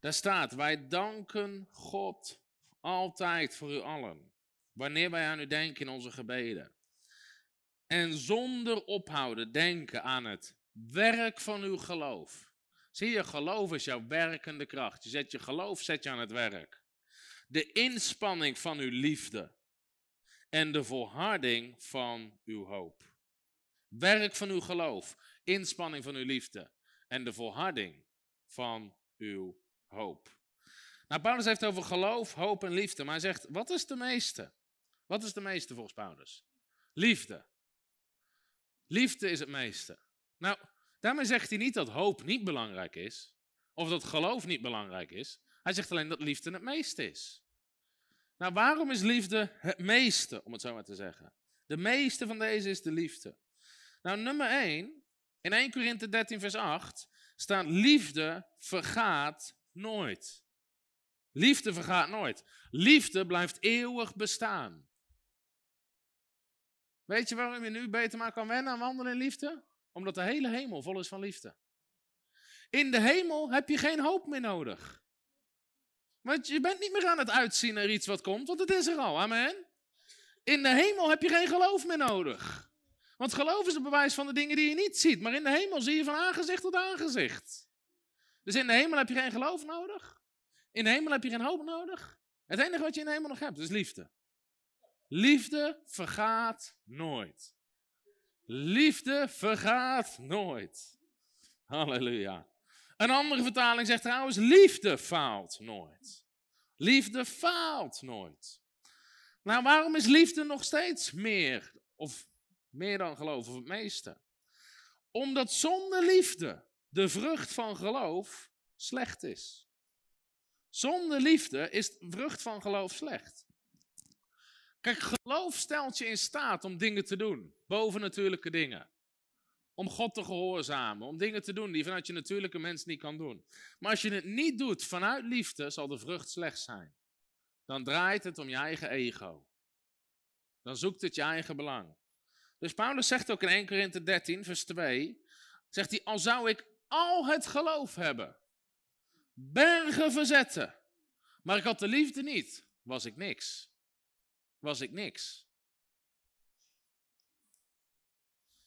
Daar staat, wij danken God altijd voor u allen, wanneer wij aan u denken in onze gebeden. En zonder ophouden denken aan het werk van uw geloof. Zie je, geloof is jouw werkende kracht. Je zet je geloof zet je aan het werk. De inspanning van uw liefde en de volharding van uw hoop. Werk van uw geloof, inspanning van uw liefde en de volharding van uw hoop. Nou, Paulus heeft over geloof, hoop en liefde. Maar hij zegt, wat is de meeste? Wat is de meeste volgens Paulus? Liefde. Liefde is het meeste. Nou, daarmee zegt hij niet dat hoop niet belangrijk is. Of dat geloof niet belangrijk is. Hij zegt alleen dat liefde het meeste is. Nou, waarom is liefde het meeste, om het zo maar te zeggen? De meeste van deze is de liefde. Nou, nummer 1, in 1 Korinthe 13 vers 8, staat liefde vergaat nooit. Liefde vergaat nooit. Liefde blijft eeuwig bestaan. Weet je waarom je nu beter maar kan wennen aan wandelen in liefde? Omdat de hele hemel vol is van liefde. In de hemel heb je geen hoop meer nodig. Want je bent niet meer aan het uitzien naar iets wat komt, want het is er al. Amen. In de hemel heb je geen geloof meer nodig. Want geloof is het bewijs van de dingen die je niet ziet. Maar in de hemel zie je van aangezicht tot aangezicht. Dus in de hemel heb je geen geloof nodig. In de hemel heb je geen hoop nodig. Het enige wat je in de hemel nog hebt is liefde. Liefde vergaat nooit. Liefde vergaat nooit. Halleluja. Een andere vertaling zegt trouwens: liefde faalt nooit. Liefde faalt nooit. Nou, waarom is liefde nog steeds meer? Of meer dan geloof, of het meeste? Omdat zonder liefde de vrucht van geloof slecht is. Zonder liefde is de vrucht van geloof slecht. Kijk, geloof stelt je in staat om dingen te doen, bovennatuurlijke dingen. Om God te gehoorzamen, om dingen te doen die vanuit je natuurlijke mens niet kan doen. Maar als je het niet doet vanuit liefde, zal de vrucht slecht zijn. Dan draait het om je eigen ego. Dan zoekt het je eigen belang. Dus Paulus zegt ook in 1 Korinthe 13, vers 2, zegt hij, al zou ik al het geloof hebben, bergen verzetten, maar ik had de liefde niet, was ik niks. Was ik niks.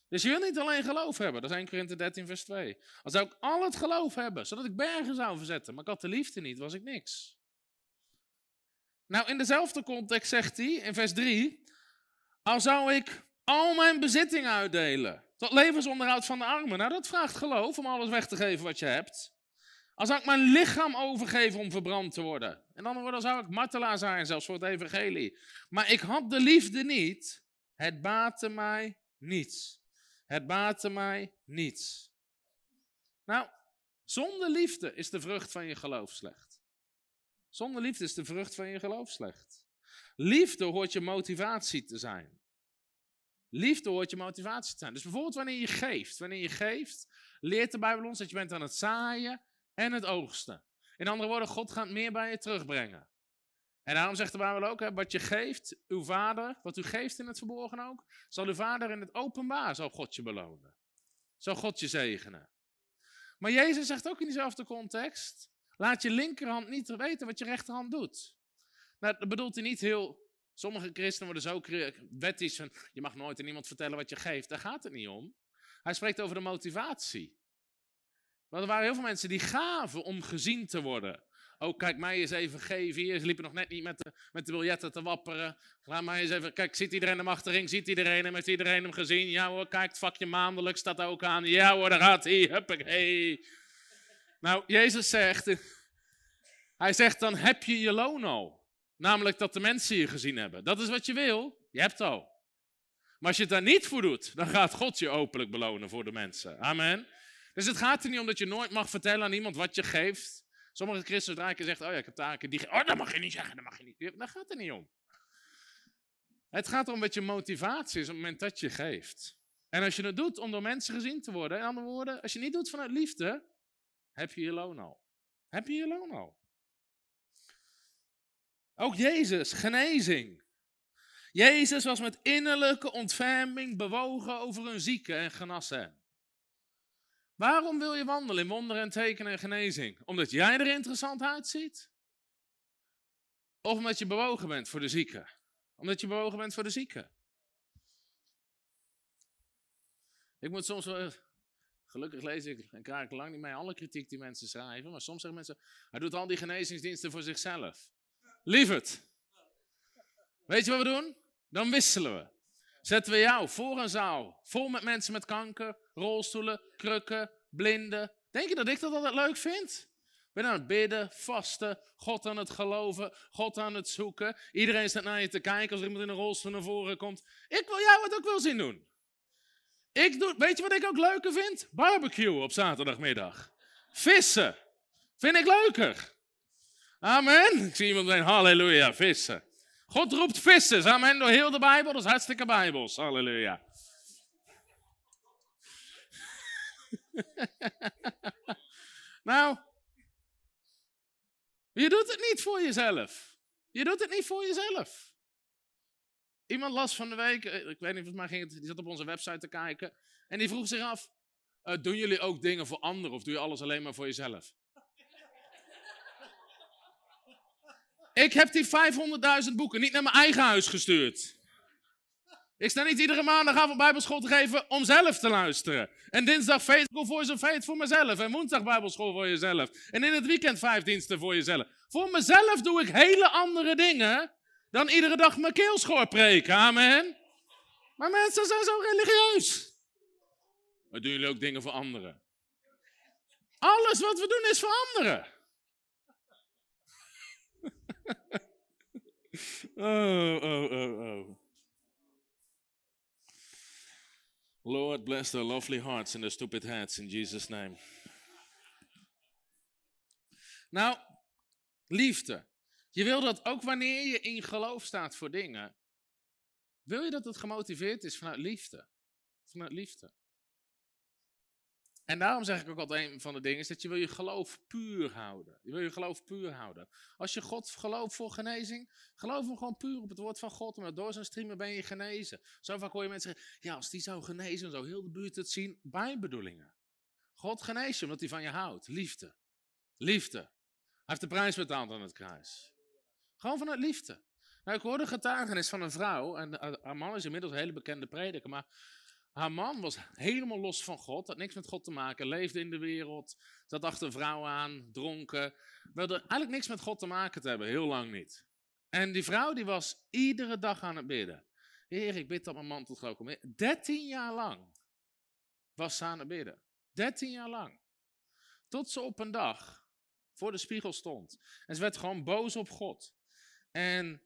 Dus je wil niet alleen geloof hebben, dat is 1 Korinthe 13 vers 2. Als zou ik al het geloof hebben, zodat ik bergen zou verzetten, maar ik had de liefde niet, was ik niks. Nou, in dezelfde context zegt hij in vers 3, al zou ik al mijn bezittingen uitdelen, tot levensonderhoud van de armen. Nou, dat vraagt geloof om alles weg te geven wat je hebt. Als zou ik mijn lichaam overgeven om verbrand te worden. En dan andere zou ik martelaar zijn, zelfs voor het evangelie. Maar ik had de liefde niet. Het baatte mij niets. Het baatte mij niets. Nou, zonder liefde is de vrucht van je geloof slecht. Zonder liefde is de vrucht van je geloof slecht. Liefde hoort je motivatie te zijn. Liefde hoort je motivatie te zijn. Dus bijvoorbeeld wanneer je geeft. Wanneer je geeft, leert de Bijbel ons dat je bent aan het zaaien en het oogsten. In andere woorden, God gaat meer bij je terugbrengen. En daarom zegt de Bijbel ook, wat je geeft, uw vader, wat u geeft in het verborgen ook, zal uw vader in het openbaar, zal God je belonen. Zal God je zegenen. Maar Jezus zegt ook in diezelfde context, laat je linkerhand niet weten wat je rechterhand doet. Nou, dat bedoelt hij niet heel, sommige christenen worden zo wettisch van, je mag nooit aan iemand vertellen wat je geeft. Daar gaat het niet om. Hij spreekt over de motivatie. Want er waren heel veel mensen die gaven om gezien te worden. Oh, kijk mij eens even geven hier. Ze liepen nog net niet met de, met de biljetten te wapperen. Laat mij eens even. Kijk, ziet iedereen hem achterin? Ziet iedereen hem? Heeft iedereen hem gezien? Ja hoor, kijk, het vakje maandelijk staat ook aan. Ja hoor, daar gaat hij. Huppakee. Nou, Jezus zegt. Hij zegt dan: heb je je loon al? Namelijk dat de mensen je gezien hebben. Dat is wat je wil. Je hebt al. Maar als je het daar niet voor doet, dan gaat God je openlijk belonen voor de mensen. Amen. Dus het gaat er niet om dat je nooit mag vertellen aan iemand wat je geeft. Sommige christenen draaien zeggen, oh ja, ik heb taken die... Oh, dat mag je niet zeggen, dat mag je niet. Daar gaat het niet om. Het gaat om wat je motivatie is op het moment dat je geeft. En als je het doet om door mensen gezien te worden, in andere woorden, als je niet doet vanuit liefde, heb je je loon al. Heb je je loon al. Ook Jezus, genezing. Jezus was met innerlijke ontferming bewogen over een zieke en genas hem. Waarom wil je wandelen in wonderen en tekenen en genezing? Omdat jij er interessant uitziet? Of omdat je bewogen bent voor de zieken? Omdat je bewogen bent voor de zieken? Ik moet soms. Gelukkig lees ik en krijg ik lang niet mee alle kritiek die mensen schrijven. Maar soms zeggen mensen: hij doet al die genezingsdiensten voor zichzelf. Lieverd. Weet je wat we doen? Dan wisselen we. Zetten we jou voor een zaal vol met mensen met kanker, rolstoelen, krukken, blinden. Denk je dat ik dat altijd leuk vind? Ben aan het bidden, vasten, God aan het geloven, God aan het zoeken. Iedereen staat naar je te kijken als er iemand in een rolstoel naar voren komt. Ik wil jou het ook wel zien doen. Ik doe, weet je wat ik ook leuker vind? Barbecue op zaterdagmiddag. Vissen. Vind ik leuker. Amen. Ik zie iemand zeggen, halleluja, vissen. God roept vissen, amen, door heel de Bijbel. Dat hartstikke Bijbels, halleluja. Nou, je doet het niet voor jezelf. Je doet het niet voor jezelf. Iemand las van de week, eh, ik weet niet, volgens mij ging het, die zat op onze website te kijken. En die vroeg zich af, uh, doen jullie ook dingen voor anderen of doe je alles alleen maar voor jezelf? Ik heb die 500.000 boeken niet naar mijn eigen huis gestuurd. Ik sta niet iedere maandagavond bijbelschool te geven om zelf te luisteren. En dinsdag Faithful voor zo'n feit voor mezelf. En woensdag bijbelschool voor jezelf. En in het weekend vijf diensten voor jezelf. Voor mezelf doe ik hele andere dingen dan iedere dag mijn keelschoor preken. Amen. Maar mensen zijn zo religieus. Maar doen jullie ook dingen voor anderen? Alles wat we doen is voor anderen. oh, oh, oh, oh. Lord, bless their lovely hearts and their stupid heads in Jesus' name. Nou, liefde. Je wil dat ook wanneer je in geloof staat voor dingen, wil je dat het gemotiveerd is vanuit liefde. Vanuit liefde. En daarom zeg ik ook altijd een van de dingen is dat je wil je geloof puur houden. Je wil je geloof puur houden. Als je God gelooft voor genezing, geloof hem gewoon puur op het woord van God. En door zijn streamen ben je genezen. Zo vaak hoor je mensen zeggen, ja als die zou genezen, zou heel de buurt het zien. Bijbedoelingen. God geneest je omdat hij van je houdt. Liefde. Liefde. Hij heeft de prijs betaald aan het kruis. Gewoon vanuit liefde. Nou, ik hoorde getuigenis van een vrouw, en haar man is inmiddels een hele bekende prediker, maar haar man was helemaal los van God, had niks met God te maken, leefde in de wereld, zat achter vrouwen aan, dronken. Wilde eigenlijk niks met God te maken te hebben, heel lang niet. En die vrouw die was iedere dag aan het bidden. Heer, ik bid dat mijn man tot geloof komt. Dertien jaar lang was ze aan het bidden. Dertien jaar lang. Tot ze op een dag voor de spiegel stond. En ze werd gewoon boos op God. En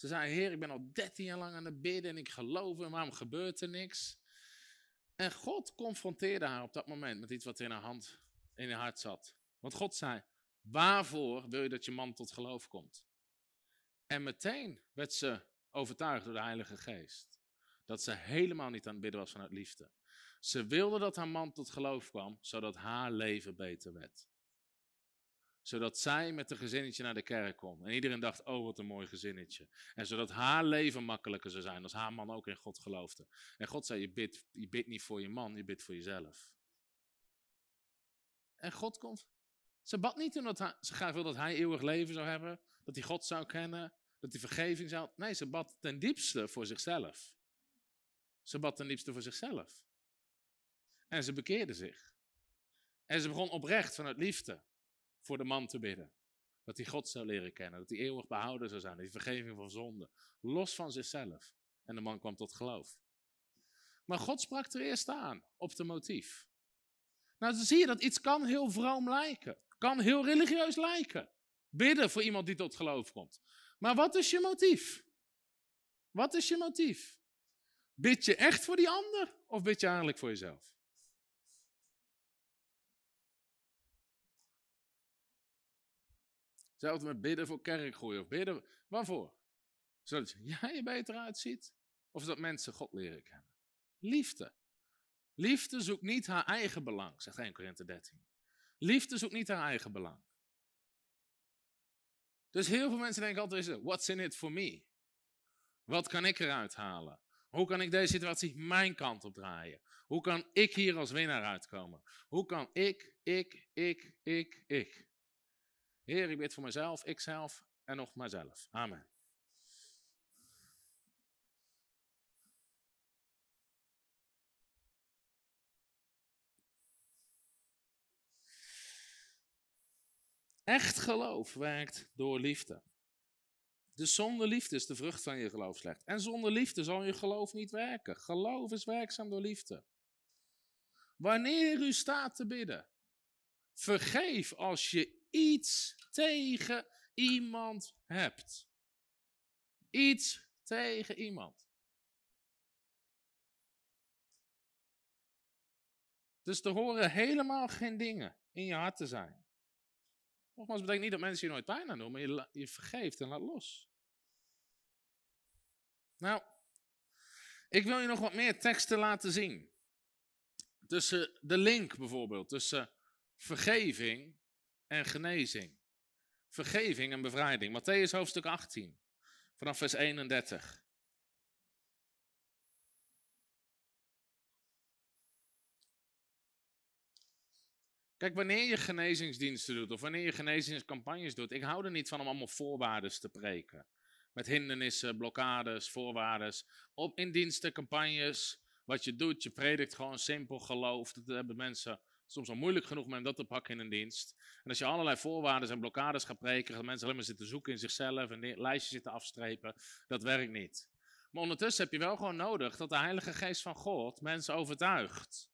ze zei, heer, ik ben al 13 jaar lang aan het bidden en ik geloof en waarom gebeurt er niks? En God confronteerde haar op dat moment met iets wat in haar hand, in haar hart zat. Want God zei, waarvoor wil je dat je man tot geloof komt? En meteen werd ze overtuigd door de Heilige Geest. Dat ze helemaal niet aan het bidden was vanuit liefde. Ze wilde dat haar man tot geloof kwam, zodat haar leven beter werd zodat zij met een gezinnetje naar de kerk kon. En iedereen dacht, oh wat een mooi gezinnetje. En zodat haar leven makkelijker zou zijn als haar man ook in God geloofde. En God zei, je bidt, je bidt niet voor je man, je bidt voor jezelf. En God komt. Ze bad niet omdat hij, ze graag wil dat hij eeuwig leven zou hebben. Dat hij God zou kennen. Dat hij vergeving zou... Nee, ze bad ten diepste voor zichzelf. Ze bad ten diepste voor zichzelf. En ze bekeerde zich. En ze begon oprecht vanuit liefde voor de man te bidden. Dat hij God zou leren kennen, dat hij eeuwig behouden zou zijn, hij vergeving van zonde, los van zichzelf. En de man kwam tot geloof. Maar God sprak er eerst aan, op de motief. Nou, dan zie je dat iets kan heel vroom lijken, kan heel religieus lijken. Bidden voor iemand die tot geloof komt. Maar wat is je motief? Wat is je motief? Bid je echt voor die ander of bid je eigenlijk voor jezelf? Zelfs met bidden voor kerkgroei of bidden. Waarvoor? Zodat jij je beter uitziet? Of dat mensen God leren kennen? Liefde. Liefde zoekt niet haar eigen belang, zegt 1 Korinthe 13. Liefde zoekt niet haar eigen belang. Dus heel veel mensen denken altijd, what's in it for me? Wat kan ik eruit halen? Hoe kan ik deze situatie mijn kant op draaien? Hoe kan ik hier als winnaar uitkomen? Hoe kan ik, ik, ik, ik, ik? Heer, ik bid voor mezelf, ikzelf en nog mijzelf. Amen. Echt geloof werkt door liefde. Dus zonder liefde is de vrucht van je geloof slecht. En zonder liefde zal je geloof niet werken. Geloof is werkzaam door liefde. Wanneer u staat te bidden, vergeef als je iets tegen iemand hebt. Iets tegen iemand. Dus er horen helemaal geen dingen in je hart te zijn. Nogmaals, betekent niet dat mensen je nooit pijn aan doen, maar je, je vergeeft en laat los. Nou, ik wil je nog wat meer teksten laten zien. Tussen de link bijvoorbeeld, tussen vergeving en genezing. Vergeving en bevrijding. Matthäus hoofdstuk 18, vanaf vers 31. Kijk, wanneer je genezingsdiensten doet of wanneer je genezingscampagnes doet, ik hou er niet van om allemaal voorwaarden te preken. Met hindernissen, blokkades, voorwaarden. Op in diensten, campagnes, wat je doet, je predikt gewoon simpel geloof. Dat hebben mensen soms al moeilijk genoeg om dat te pakken in een dienst. En als je allerlei voorwaarden en blokkades gaat preken, gaan mensen alleen maar zitten zoeken in zichzelf en lijstjes zitten afstrepen. Dat werkt niet. Maar ondertussen heb je wel gewoon nodig dat de Heilige Geest van God mensen overtuigt.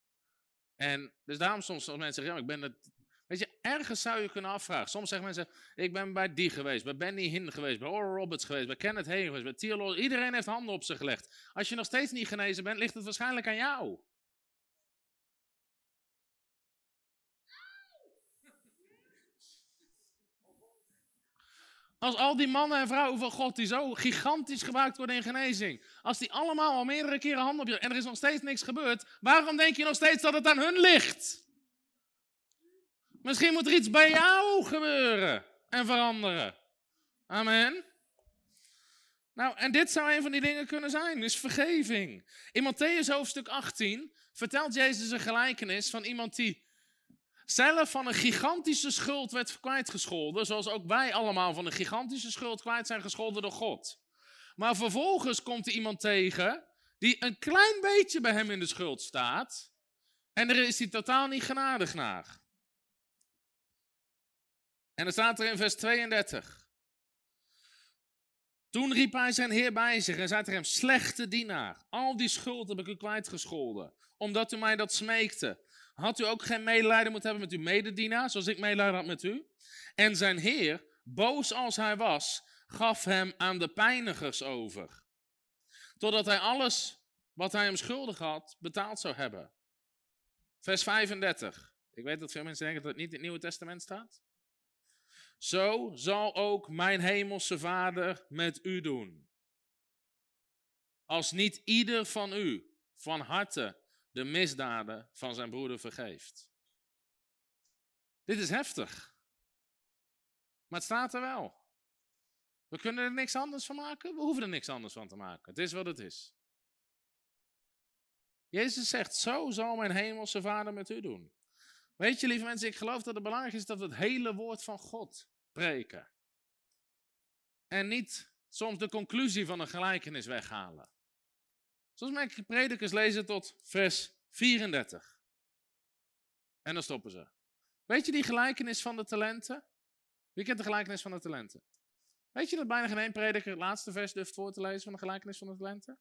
En dus daarom soms als mensen zeggen, ja, ik ben het... Weet je, ergens zou je kunnen afvragen. Soms zeggen mensen, ik ben bij die geweest, bij Benny Hinn geweest, bij Oral Roberts geweest, bij Kenneth Heen geweest, bij Theolo. Iedereen heeft handen op zich gelegd. Als je nog steeds niet genezen bent, ligt het waarschijnlijk aan jou. Als al die mannen en vrouwen van God die zo gigantisch gebruikt worden in genezing, als die allemaal al meerdere keren handen op je en er is nog steeds niks gebeurd, waarom denk je nog steeds dat het aan hun ligt? Misschien moet er iets bij jou gebeuren en veranderen. Amen. Nou, en dit zou een van die dingen kunnen zijn, is vergeving. In Matthäus hoofdstuk 18 vertelt Jezus een gelijkenis van iemand die zelf van een gigantische schuld werd kwijtgescholden, zoals ook wij allemaal van een gigantische schuld kwijt zijn gescholden door God. Maar vervolgens komt er iemand tegen die een klein beetje bij hem in de schuld staat en er is hij totaal niet genadig naar. En dan staat er in vers 32. Toen riep hij zijn heer bij zich en zei tegen hem, slechte dienaar, al die schuld heb ik u kwijtgescholden, omdat u mij dat smeekte. Had u ook geen medelijden moeten hebben met uw mededienaar, zoals ik medelijden had met u? En zijn heer, boos als hij was, gaf hem aan de pijnigers over. Totdat hij alles wat hij hem schuldig had, betaald zou hebben. Vers 35. Ik weet dat veel mensen denken dat het niet in het Nieuwe Testament staat. Zo zal ook mijn hemelse Vader met u doen. Als niet ieder van u van harte de misdaden van zijn broeder vergeeft. Dit is heftig. Maar het staat er wel. We kunnen er niks anders van maken. We hoeven er niks anders van te maken. Het is wat het is. Jezus zegt, zo zal mijn hemelse vader met u doen. Weet je, lieve mensen, ik geloof dat het belangrijk is dat we het hele woord van God preken. En niet soms de conclusie van een gelijkenis weghalen. Merk ik predikers lezen tot vers 34. En dan stoppen ze. Weet je die gelijkenis van de talenten? Wie kent de gelijkenis van de talenten? Weet je dat bijna geen één prediker het laatste vers durft voor te lezen van de gelijkenis van de talenten?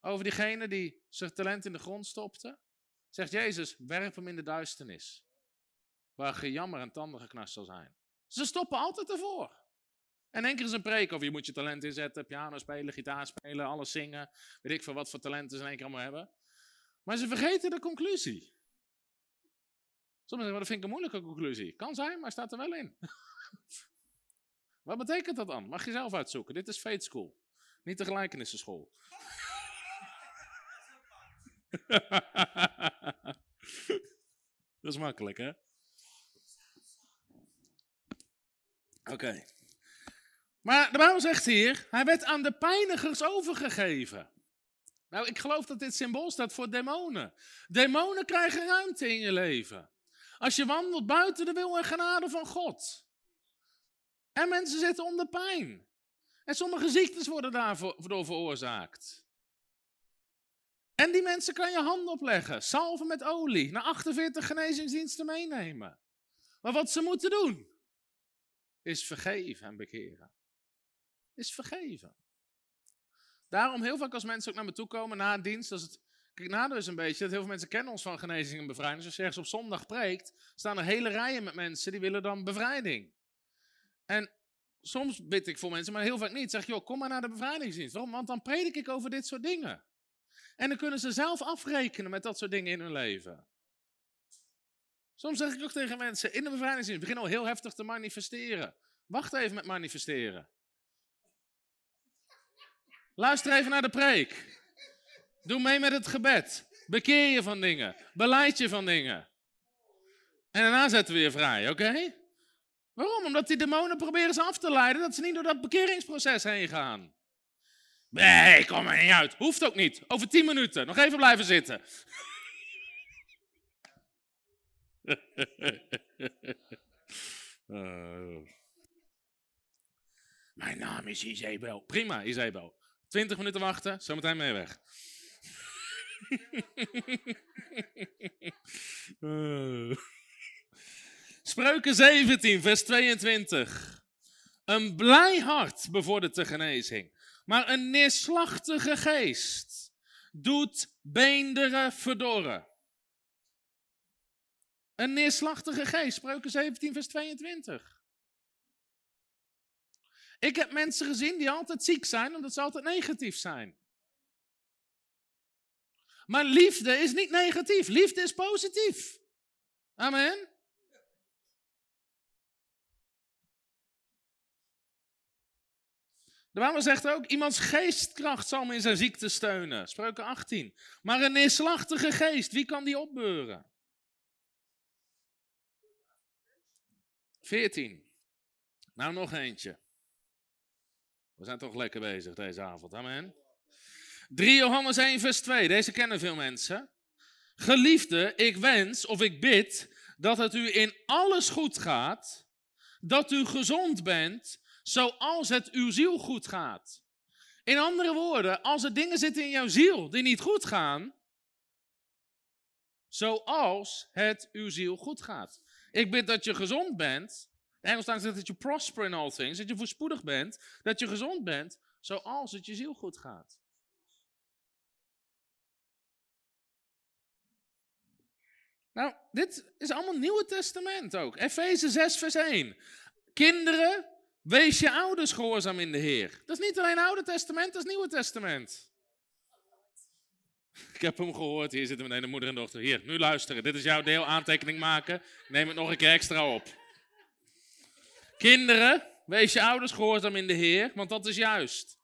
Over diegene die zijn talent in de grond stopte. Zegt Jezus, werp hem in de duisternis. Waar gejammer en tanden geknast zal zijn. Ze stoppen altijd ervoor. En één keer is een preek over je moet je talent inzetten, piano spelen, gitaar spelen, alles zingen. Weet ik veel wat voor talenten ze in één keer allemaal hebben. Maar ze vergeten de conclusie. Sommigen zeggen, dat vind ik een moeilijke conclusie. Kan zijn, maar staat er wel in. wat betekent dat dan? Mag je zelf uitzoeken. Dit is Fate School. Niet de gelijkenissenschool. dat is makkelijk, hè? Oké. Maar de Bijbel zegt hier, hij werd aan de pijnigers overgegeven. Nou, ik geloof dat dit symbool staat voor demonen. Demonen krijgen ruimte in je leven. Als je wandelt buiten de wil en genade van God. En mensen zitten onder pijn. En sommige ziektes worden daardoor veroorzaakt. En die mensen kan je handen opleggen, salven met olie, naar 48 genezingsdiensten meenemen. Maar wat ze moeten doen, is vergeven en bekeren. Is vergeven. Daarom heel vaak als mensen ook naar me toe komen na dienst, als het, kijk is een beetje dat heel veel mensen kennen ons van genezing en bevrijding. Dus als je ergens op zondag preekt, staan er hele rijen met mensen die willen dan bevrijding. En soms bid ik voor mensen, maar heel vaak niet. Zeg, joh, kom maar naar de bevrijdingsdienst. Waarom? Want dan predik ik over dit soort dingen. En dan kunnen ze zelf afrekenen met dat soort dingen in hun leven. Soms zeg ik ook tegen mensen in de bevrijdingsdienst, begin al heel heftig te manifesteren. Wacht even met manifesteren. Luister even naar de preek. Doe mee met het gebed. Bekeer je van dingen. Beleid je van dingen. En daarna zetten we je vrij, oké? Waarom? Omdat die demonen proberen ze af te leiden dat ze niet door dat bekeringsproces heen gaan. Nee, kom er niet uit. Hoeft ook niet. Over tien minuten. Nog even blijven zitten. Uh. Mijn naam is Isabel. Prima, Isabel. Twintig minuten wachten, zometeen mee weg. Spreuken 17, vers 22. Een blij hart bevordert de genezing, maar een neerslachtige geest doet beenderen verdorren. Een neerslachtige geest, Spreuken 17, vers 22. Ik heb mensen gezien die altijd ziek zijn omdat ze altijd negatief zijn. Maar liefde is niet negatief, liefde is positief. Amen. De Bijbel zegt ook, iemands geestkracht zal me in zijn ziekte steunen. Spreuken 18. Maar een neerslachtige geest, wie kan die opbeuren? 14. Nou, nog eentje. We zijn toch lekker bezig deze avond. Amen. 3 Johannes 1, vers 2. Deze kennen veel mensen. Geliefde, ik wens of ik bid dat het u in alles goed gaat, dat u gezond bent, zoals het uw ziel goed gaat. In andere woorden, als er dingen zitten in jouw ziel die niet goed gaan, zoals het uw ziel goed gaat. Ik bid dat je gezond bent. De Engels zegt dat je prosper in all things, dat je voorspoedig bent, dat je gezond bent, zoals het je ziel goed gaat. Nou, dit is allemaal Nieuwe Testament ook. Efeze 6, vers 1. Kinderen, wees je ouders gehoorzaam in de Heer. Dat is niet alleen Oude Testament, dat is Nieuwe Testament. Ik heb hem gehoord. Hier zitten meteen de moeder en dochter. Hier, nu luisteren. Dit is jouw deel. Aantekening maken. Neem het nog een keer extra op. Kinderen, wees je ouders gehoorzaam in de Heer, want dat is juist.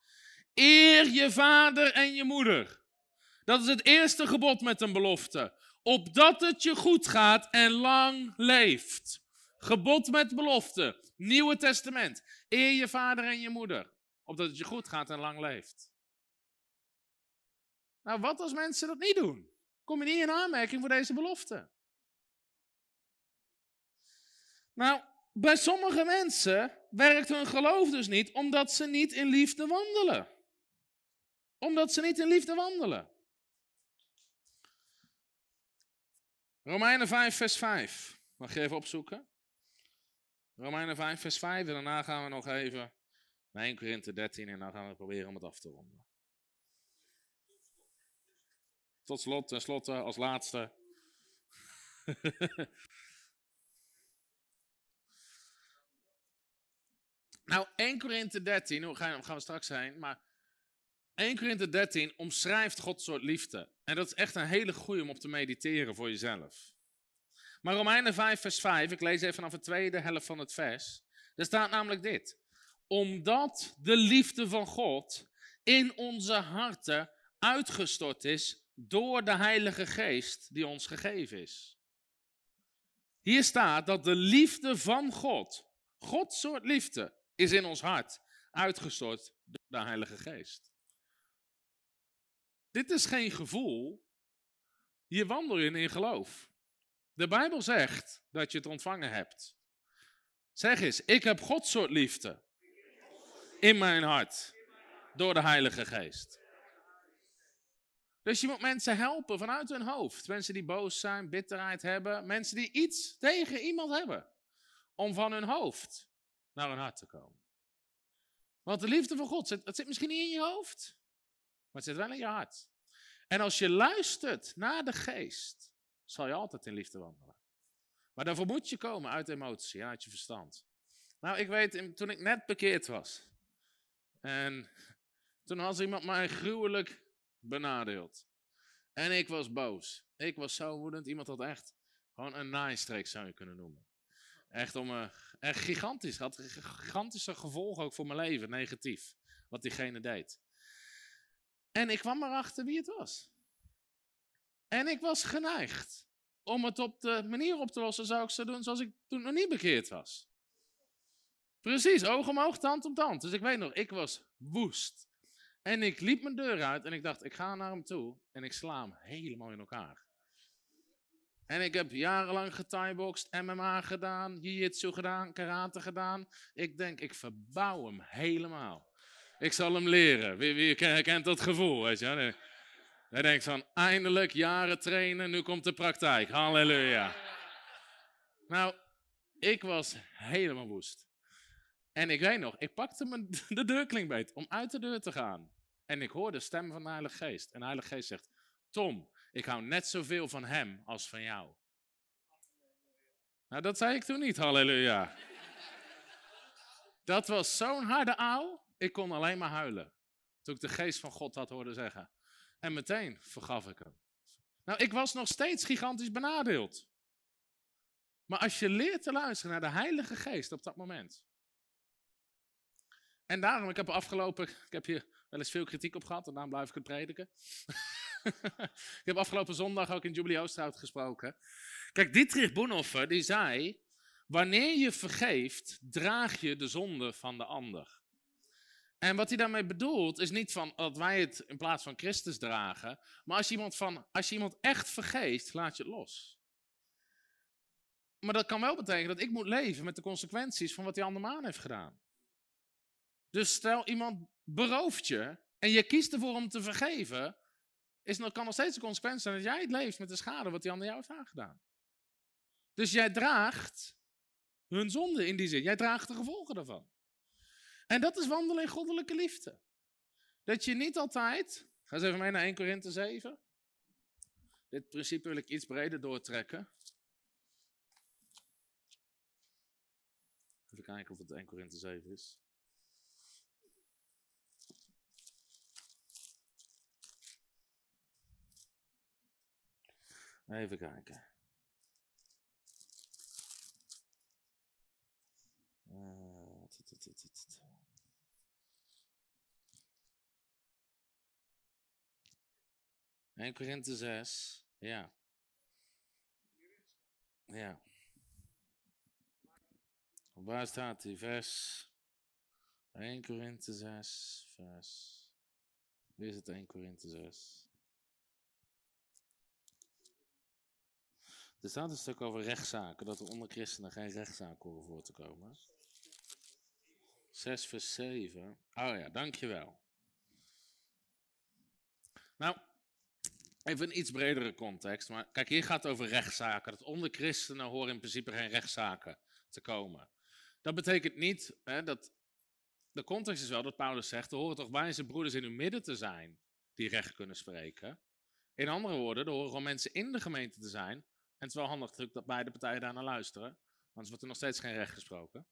Eer je vader en je moeder. Dat is het eerste gebod met een belofte. Opdat het je goed gaat en lang leeft. Gebod met belofte. Nieuwe Testament. Eer je vader en je moeder. Opdat het je goed gaat en lang leeft. Nou, wat als mensen dat niet doen? Kom je niet in aanmerking voor deze belofte? Nou, bij sommige mensen werkt hun geloof dus niet omdat ze niet in liefde wandelen. Omdat ze niet in liefde wandelen. Romeinen 5, vers 5. Mag je even opzoeken? Romeinen 5, vers 5. En daarna gaan we nog even naar 1 Korinthe 13 en dan gaan we proberen om het af te ronden. Tot slot, tenslotte, als laatste. nou, 1 Korinthe 13, hoe gaan, we straks zijn, maar 1 Korinthe 13 omschrijft Gods soort liefde. En dat is echt een hele goede om op te mediteren voor jezelf. Maar Romeinen 5, vers 5, ik lees even vanaf de tweede helft van het vers. Daar staat namelijk dit. Omdat de liefde van God in onze harten uitgestort is door de Heilige Geest die ons gegeven is. Hier staat dat de liefde van God, Gods soort liefde, is in ons hart uitgestort door de Heilige Geest. Dit is geen gevoel, hier wandel je in geloof. De Bijbel zegt dat je het ontvangen hebt. Zeg eens, ik heb Gods soort liefde in mijn hart door de Heilige Geest. Dus je moet mensen helpen vanuit hun hoofd. Mensen die boos zijn, bitterheid hebben. Mensen die iets tegen iemand hebben. Om van hun hoofd naar hun hart te komen. Want de liefde van God, het zit misschien niet in je hoofd. Maar het zit wel in je hart. En als je luistert naar de geest, zal je altijd in liefde wandelen. Maar daarvoor moet je komen uit emotie uit je verstand. Nou, ik weet, toen ik net bekeerd was. En toen was iemand mij gruwelijk benadeeld. En ik was boos. Ik was zo woedend. Iemand had echt gewoon een naaistreek zou je kunnen noemen. Echt om uh, echt gigantisch. Had gigantische gevolgen ook voor mijn leven, negatief. Wat diegene deed. En ik kwam erachter wie het was. En ik was geneigd om het op de manier op te lossen, zou ik ze doen zoals ik toen nog niet bekeerd was. Precies, oog om oog, tand om tand. Dus ik weet nog, ik was woest. En ik liep mijn deur uit en ik dacht, ik ga naar hem toe en ik sla hem helemaal in elkaar. En ik heb jarenlang getieboxed, MMA gedaan, jiu-jitsu gedaan, karate gedaan. Ik denk, ik verbouw hem helemaal. Ik zal hem leren. Wie, wie kent dat gevoel, weet je? Hij denkt van, eindelijk jaren trainen, nu komt de praktijk. Halleluja. Nou, ik was helemaal woest. En ik weet nog, ik pakte mijn, de deurklinkbeet om uit de deur te gaan. En ik hoor de stem van de Heilige Geest. En de Heilige Geest zegt, Tom, ik hou net zoveel van hem als van jou. Nou, dat zei ik toen niet, halleluja. Dat was zo'n harde aal, ik kon alleen maar huilen. Toen ik de geest van God had horen zeggen. En meteen vergaf ik hem. Nou, ik was nog steeds gigantisch benadeeld. Maar als je leert te luisteren naar de Heilige Geest op dat moment. En daarom, ik heb afgelopen, ik heb hier wel eens veel kritiek op gehad en daarom blijf ik het prediken. ik heb afgelopen zondag ook in Jubilee Oosterhout gesproken. Kijk, Dietrich Bonhoeffer, die zei, wanneer je vergeeft, draag je de zonde van de ander. En wat hij daarmee bedoelt, is niet van dat wij het in plaats van Christus dragen, maar als je iemand, van, als je iemand echt vergeeft, laat je het los. Maar dat kan wel betekenen dat ik moet leven met de consequenties van wat die andere man heeft gedaan. Dus stel iemand berooft je en je kiest ervoor om te vergeven, is, kan nog steeds de consequentie zijn dat jij het leeft met de schade wat die ander jou heeft aangedaan. Dus jij draagt hun zonde in die zin. Jij draagt de gevolgen daarvan. En dat is wandelen in goddelijke liefde. Dat je niet altijd. Ga eens even mee naar 1 Korinthe 7. Dit principe wil ik iets breder doortrekken. Even kijken of het 1 Korinthe 7 is. Even kijken. Uh, 1 Korinthe 6. Ja. Ja. Waar staat die vers? 1 Korinthe 6, vers. Is het 1 Korinthe 6? Er staat een stuk over rechtszaken, dat er onder christenen geen rechtszaken horen voor te komen. 6 vers 7. Oh ja, dankjewel. Nou, even een iets bredere context. Maar kijk, hier gaat het over rechtszaken. Dat onder christenen horen in principe geen rechtszaken te komen. Dat betekent niet hè, dat. De context is wel dat Paulus zegt: er horen toch zijn broeders in uw midden te zijn die recht kunnen spreken. In andere woorden, er horen gewoon mensen in de gemeente te zijn het is wel handig dat beide partijen daar naar luisteren. Anders wordt er nog steeds geen recht gesproken.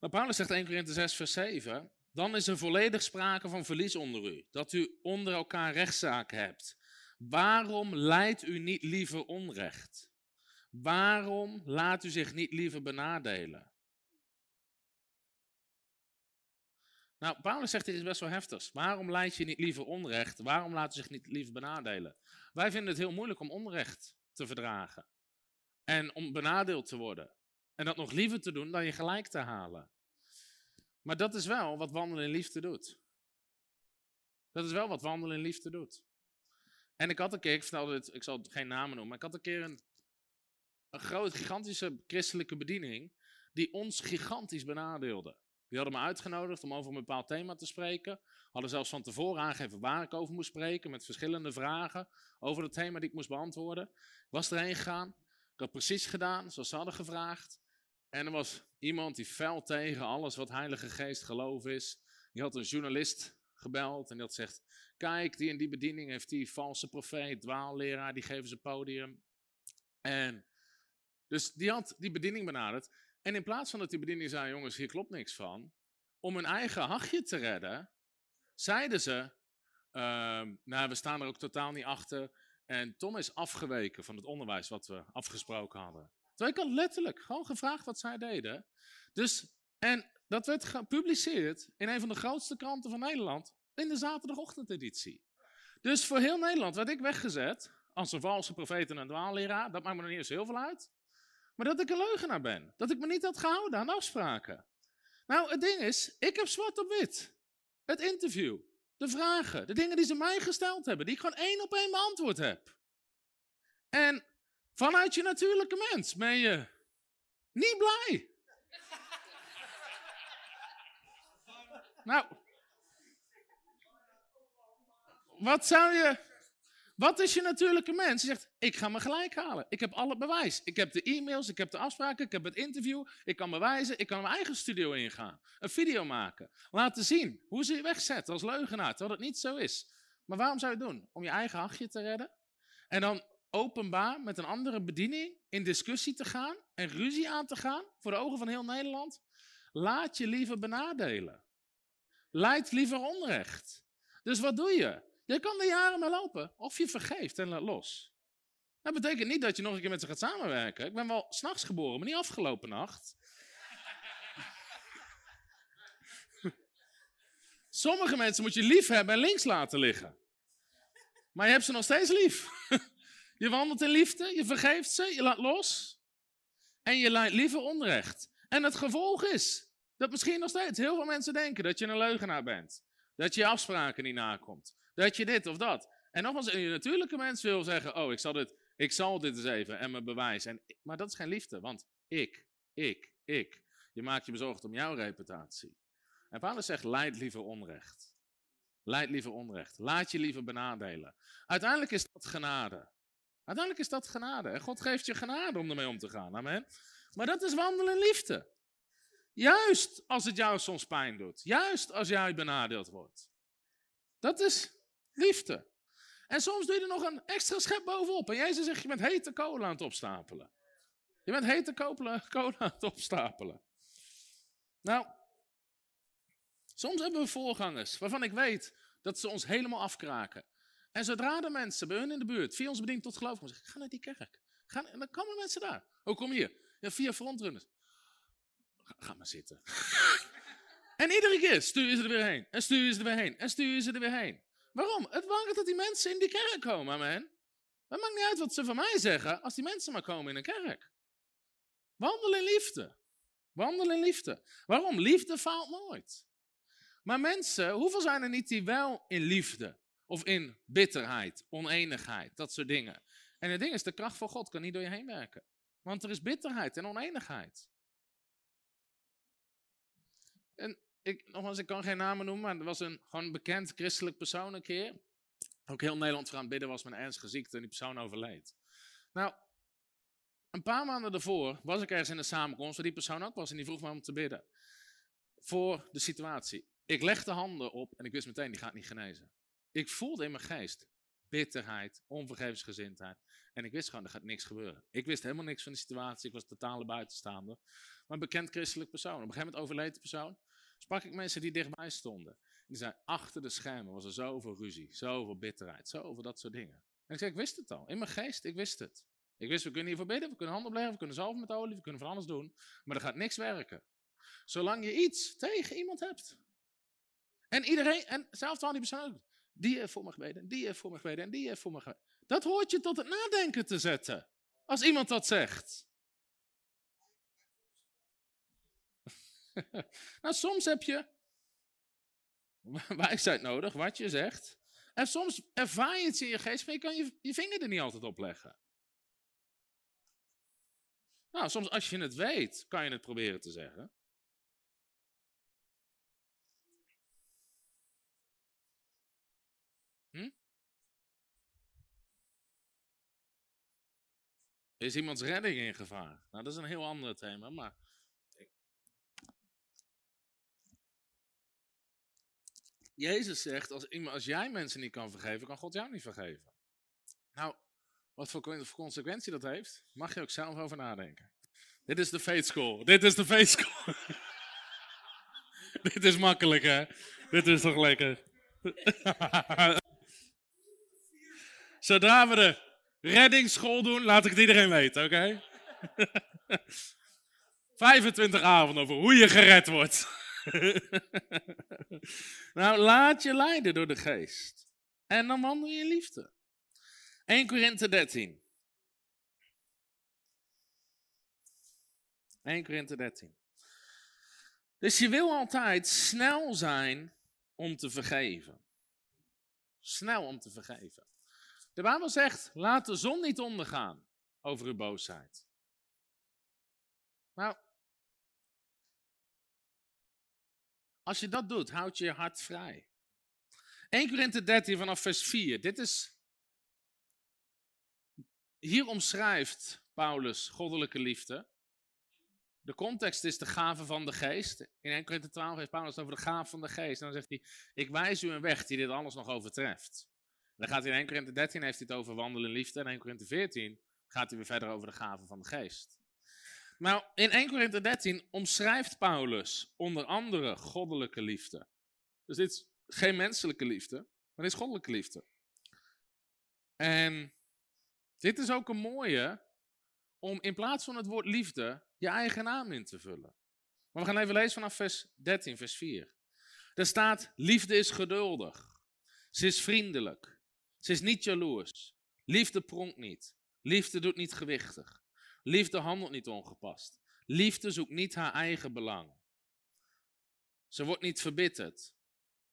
Maar Paulus zegt 1 Korinthe 6 vers 7. Dan is er volledig sprake van verlies onder u. Dat u onder elkaar rechtszaken hebt. Waarom leidt u niet liever onrecht? Waarom laat u zich niet liever benadelen? Nou, Paulus zegt dit is best wel heftig. Waarom leid je niet liever onrecht? Waarom laat u zich niet liever benadelen? Wij vinden het heel moeilijk om onrecht te verdragen. En om benadeeld te worden. En dat nog liever te doen dan je gelijk te halen. Maar dat is wel wat wandelen in liefde doet. Dat is wel wat wandelen in liefde doet. En ik had een keer, ik vertelde het, ik zal geen namen noemen, maar ik had een keer een, een grote, gigantische christelijke bediening die ons gigantisch benadeelde. Die hadden me uitgenodigd om over een bepaald thema te spreken. Hadden zelfs van tevoren aangegeven waar ik over moest spreken, met verschillende vragen over het thema die ik moest beantwoorden. Ik was erheen gegaan. Ik had precies gedaan zoals ze hadden gevraagd. En er was iemand die fel tegen alles wat Heilige Geest geloof is. Die had een journalist gebeld en die had gezegd: Kijk, die en die bediening heeft die valse profeet, dwaalleraar, die geven ze podium. En dus die had die bediening benaderd. En in plaats van dat die bediening zei: Jongens, hier klopt niks van. Om hun eigen hachje te redden, zeiden ze: uh, Nou, we staan er ook totaal niet achter. En Tom is afgeweken van het onderwijs wat we afgesproken hadden. Terwijl ik had letterlijk gewoon gevraagd wat zij deden. Dus, en dat werd gepubliceerd in een van de grootste kranten van Nederland in de zaterdagochtendeditie. Dus voor heel Nederland werd ik weggezet als een valse profeet en een dwaalleraar. Dat maakt me nog niet eens heel veel uit. Maar dat ik een leugenaar ben. Dat ik me niet had gehouden aan afspraken. Nou, het ding is, ik heb zwart op wit. Het interview, de vragen, de dingen die ze mij gesteld hebben, die ik gewoon één op één beantwoord heb. En vanuit je natuurlijke mens ben je niet blij. nou, wat zou je. Wat is je natuurlijke mens? Je zegt, ik ga me gelijk halen. Ik heb alle bewijs. Ik heb de e-mails, ik heb de afspraken, ik heb het interview. Ik kan bewijzen, ik kan mijn eigen studio ingaan. Een video maken. Laten zien hoe ze je wegzetten als leugenaar, terwijl het niet zo is. Maar waarom zou je het doen? Om je eigen hachje te redden? En dan openbaar met een andere bediening in discussie te gaan en ruzie aan te gaan voor de ogen van heel Nederland? Laat je liever benadelen. Leid liever onrecht. Dus wat doe je? Je kan er jaren mee lopen. Of je vergeeft en laat los. Dat betekent niet dat je nog een keer met ze gaat samenwerken. Ik ben wel s'nachts geboren, maar niet afgelopen nacht. Sommige mensen moet je lief hebben en links laten liggen. Maar je hebt ze nog steeds lief. Je wandelt in liefde, je vergeeft ze, je laat los. En je leidt liever onrecht. En het gevolg is dat misschien nog steeds heel veel mensen denken dat je een leugenaar bent. Dat je je afspraken niet nakomt. Dat je dit of dat. En nogmaals, een natuurlijke mens wil zeggen, oh, ik zal dit, ik zal dit eens even en mijn bewijs. En, maar dat is geen liefde, want ik, ik, ik. Je maakt je bezorgd om jouw reputatie. En Paulus zegt, leid liever onrecht. Leid liever onrecht. Laat je liever benadelen. Uiteindelijk is dat genade. Uiteindelijk is dat genade. En God geeft je genade om ermee om te gaan. Amen. Maar dat is wandelen in liefde. Juist als het jou soms pijn doet. Juist als jij benadeeld wordt. Dat is liefde. En soms doe je er nog een extra schep bovenop. En Jezus zegt, je bent hete kolen aan het opstapelen. Je bent hete kolen aan het opstapelen. Nou, soms hebben we voorgangers waarvan ik weet dat ze ons helemaal afkraken. En zodra de mensen bij hun in de buurt via ons bediening tot geloof komen, zeggen, ga naar die kerk. Ga, en dan komen mensen daar. Hoe kom je? Ja, via frontrunners. Ga, ga maar zitten. en iedere keer stuur je ze er weer heen. En stuur ze er weer heen. En stuur ze er weer heen. Waarom? Het waard dat die mensen in die kerk komen, amen. Het maakt niet uit wat ze van mij zeggen, als die mensen maar komen in een kerk. Wandel in liefde. Wandel in liefde. Waarom? Liefde faalt nooit. Maar mensen, hoeveel zijn er niet die wel in liefde of in bitterheid, oneenigheid, dat soort dingen. En het ding is, de kracht van God kan niet door je heen werken. Want er is bitterheid en oneenigheid. En ik, nogmaals, ik kan geen namen noemen, maar er was een gewoon bekend christelijk persoon een keer. Ook heel Nederland voor aan het bidden was met ernstige ziekte en die persoon overleed. Nou, een paar maanden daarvoor was ik ergens in een samenkomst waar die persoon ook was en die vroeg me om te bidden. Voor de situatie. Ik legde handen op en ik wist meteen, die gaat niet genezen. Ik voelde in mijn geest bitterheid, onvergevensgezindheid. En ik wist gewoon, er gaat niks gebeuren. Ik wist helemaal niks van de situatie. Ik was totale buitenstaander. Maar een bekend christelijk persoon. Op een gegeven moment overleed de persoon. Sprak ik mensen die dichtbij stonden. Die zeiden, achter de schermen was er zoveel ruzie, zoveel bitterheid, zoveel dat soort dingen. En ik zei, ik wist het al. In mijn geest, ik wist het. Ik wist, we kunnen hiervoor bidden, we kunnen handen opleggen, we kunnen zalven met olie, we kunnen van alles doen. Maar er gaat niks werken. Zolang je iets tegen iemand hebt. En iedereen, en zelfs al die persoon die heeft voor me gebeden, die heeft voor me gebeden en die heeft voor me gebeden. Dat hoort je tot het nadenken te zetten. Als iemand dat zegt. nou, soms heb je wijsheid nodig, wat je zegt. En soms ervaar je het in je geest, maar je kan je, je vinger er niet altijd op leggen. Nou, soms als je het weet, kan je het proberen te zeggen. Hm? Is iemands redding in gevaar? Nou, dat is een heel ander thema, maar. Jezus zegt: als, als jij mensen niet kan vergeven, kan God jou niet vergeven. Nou, wat voor consequentie dat heeft, mag je ook zelf over nadenken. Dit is de faith school. Dit is de faith school. Dit is makkelijk, hè? Dit is toch lekker? Zodra we de reddingsschool doen, laat ik het iedereen weten, oké? 25 avonden over hoe je gered wordt. nou, laat je leiden door de geest. En dan wandel je in liefde. 1 Korinthe 13. 1 Korinthe 13. Dus je wil altijd snel zijn om te vergeven. Snel om te vergeven. De Bijbel zegt: laat de zon niet ondergaan over uw boosheid. Nou, als je dat doet, houd je je hart vrij. 1 Korinthe 13 vanaf vers 4. Dit is. Hier omschrijft Paulus goddelijke liefde. De context is de gave van de geest. In 1 Korinthe 12 heeft Paulus over de gave van de geest. En dan zegt hij, ik wijs u een weg die dit alles nog overtreft. dan gaat in 1 Korinthe 13 heeft hij het over wandelen liefde. En in 1 Korinthe 14 gaat hij weer verder over de gave van de geest. Nou, in 1 Korinthe 13 omschrijft Paulus onder andere goddelijke liefde. Dus dit is geen menselijke liefde, maar dit is goddelijke liefde. En dit is ook een mooie om in plaats van het woord liefde je eigen naam in te vullen. Maar we gaan even lezen vanaf vers 13, vers 4. Er staat, liefde is geduldig. Ze is vriendelijk. Ze is niet jaloers. Liefde pronkt niet. Liefde doet niet gewichtig. Liefde handelt niet ongepast. Liefde zoekt niet haar eigen belang. Ze wordt niet verbitterd.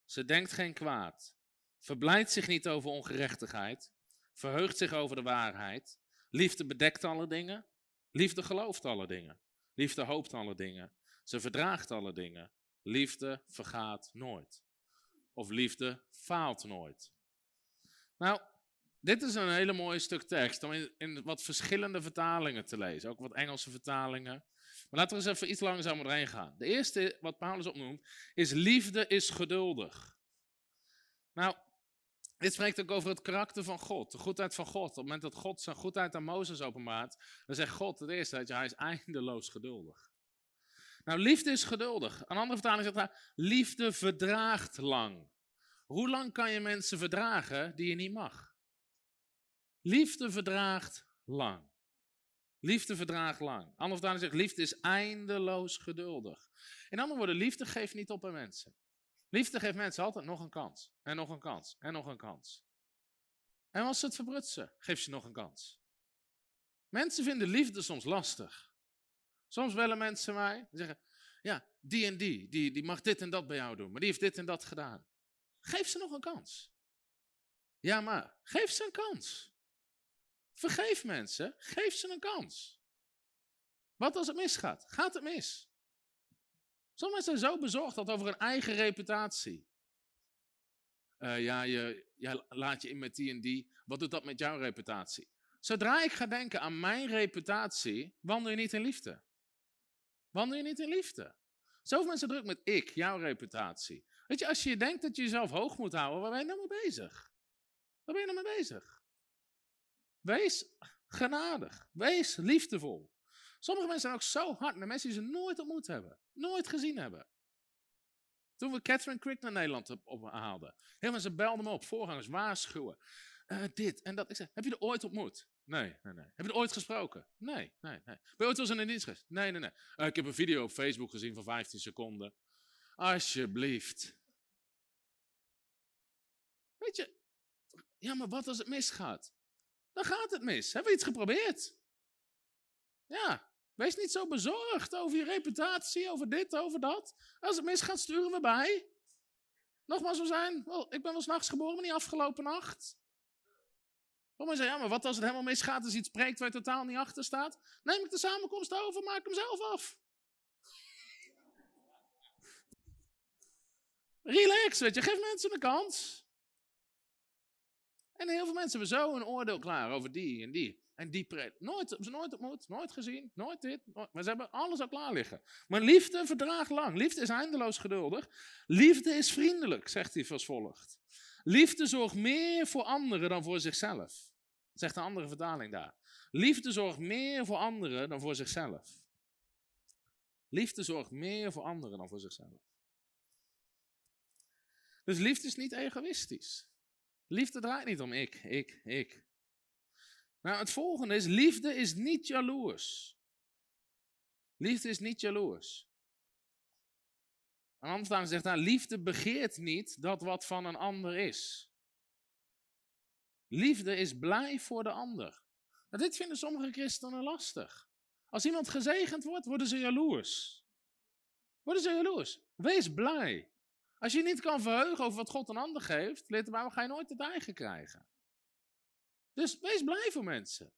Ze denkt geen kwaad. Verblijdt zich niet over ongerechtigheid. Verheugt zich over de waarheid. Liefde bedekt alle dingen. Liefde gelooft alle dingen. Liefde hoopt alle dingen. Ze verdraagt alle dingen. Liefde vergaat nooit. Of liefde faalt nooit. Nou, dit is een hele mooie stuk tekst om in, wat verschillende vertalingen te lezen. Ook wat Engelse vertalingen. Maar laten we eens even iets langzamer doorheen gaan. De eerste, wat Paulus opnoemt, is liefde is geduldig. Nou, dit spreekt ook over het karakter van God, de goedheid van God. Op het moment dat God zijn goedheid aan Mozes openbaart, dan zegt God het eerste dat hij is eindeloos geduldig. Nou, liefde is geduldig. Een andere vertaling zegt daar, liefde verdraagt lang. Hoe lang kan je mensen verdragen die je niet mag? Liefde verdraagt lang. Liefde verdraagt lang. Andere vertaling zegt, liefde is eindeloos geduldig. In andere woorden, liefde geeft niet op aan mensen. Liefde geeft mensen altijd nog een kans. En nog een kans. En nog een kans. En als ze het verprutsen, geeft ze nog een kans. Mensen vinden liefde soms lastig. Soms bellen mensen mij en zeggen: Ja, die en die, die, die mag dit en dat bij jou doen, maar die heeft dit en dat gedaan. Geef ze nog een kans. Ja, maar geef ze een kans. Vergeef mensen, geef ze een kans. Wat als het misgaat? Gaat het mis? Sommigen zijn zo bezorgd dat over hun eigen reputatie. Uh, ja, je, laat je in met die en die. Wat doet dat met jouw reputatie? Zodra ik ga denken aan mijn reputatie, wandel je niet in liefde. Wandel je niet in liefde. Zoveel mensen druk met ik, jouw reputatie. Weet je, als je denkt dat je jezelf hoog moet houden, waar ben je nou mee bezig? Waar ben je nou mee bezig? Wees genadig. Wees liefdevol. Sommige mensen zijn ook zo hard naar mensen die ze nooit ontmoet hebben. Nooit gezien hebben. Toen we Catherine Crick naar Nederland ophaalden. Heel mensen belden me op, voorgangers waarschuwen. Uh, dit en dat. Ik zei, heb je er ooit ontmoet? Nee, nee, nee. Heb je er ooit gesproken? Nee, nee, nee. Ben je ooit wel eens in een dienst geweest? Nee, nee, nee. Uh, ik heb een video op Facebook gezien van 15 seconden. Alsjeblieft. Weet je, ja, maar wat als het misgaat? Dan gaat het mis. Hebben we iets geprobeerd? Ja, wees niet zo bezorgd over je reputatie, over dit, over dat. Als het misgaat, sturen we bij. Nogmaals, we zijn, ik ben wel s'nachts geboren, maar niet afgelopen nacht. Kom maar zeggen, ja, maar wat als het helemaal misgaat, als iets spreekt waar je totaal niet achter staat? Neem ik de samenkomst over, maak hem zelf af. Relax, weet je, geef mensen een kans. En heel veel mensen hebben zo een oordeel klaar over die en die. En die. Nooit, ze nooit ontmoet, nooit gezien, nooit dit. maar ze hebben alles al klaar liggen. Maar liefde verdraagt lang. Liefde is eindeloos geduldig. Liefde is vriendelijk, zegt hij als volgt. Liefde zorgt meer voor anderen dan voor zichzelf. Zegt een andere vertaling daar. Liefde zorgt meer voor anderen dan voor zichzelf. Liefde zorgt meer voor anderen dan voor zichzelf. Dus liefde is niet egoïstisch. Liefde draait niet om ik, ik, ik. Nou, het volgende is, liefde is niet jaloers. Liefde is niet jaloers. Een ander zegt daar, liefde begeert niet dat wat van een ander is. Liefde is blij voor de ander. Nou, dit vinden sommige christenen lastig. Als iemand gezegend wordt, worden ze jaloers. Worden ze jaloers. Wees blij. Als je niet kan verheugen over wat God een ander geeft, leert Bijbel, ga je nooit het eigen krijgen. Dus wees blij voor mensen.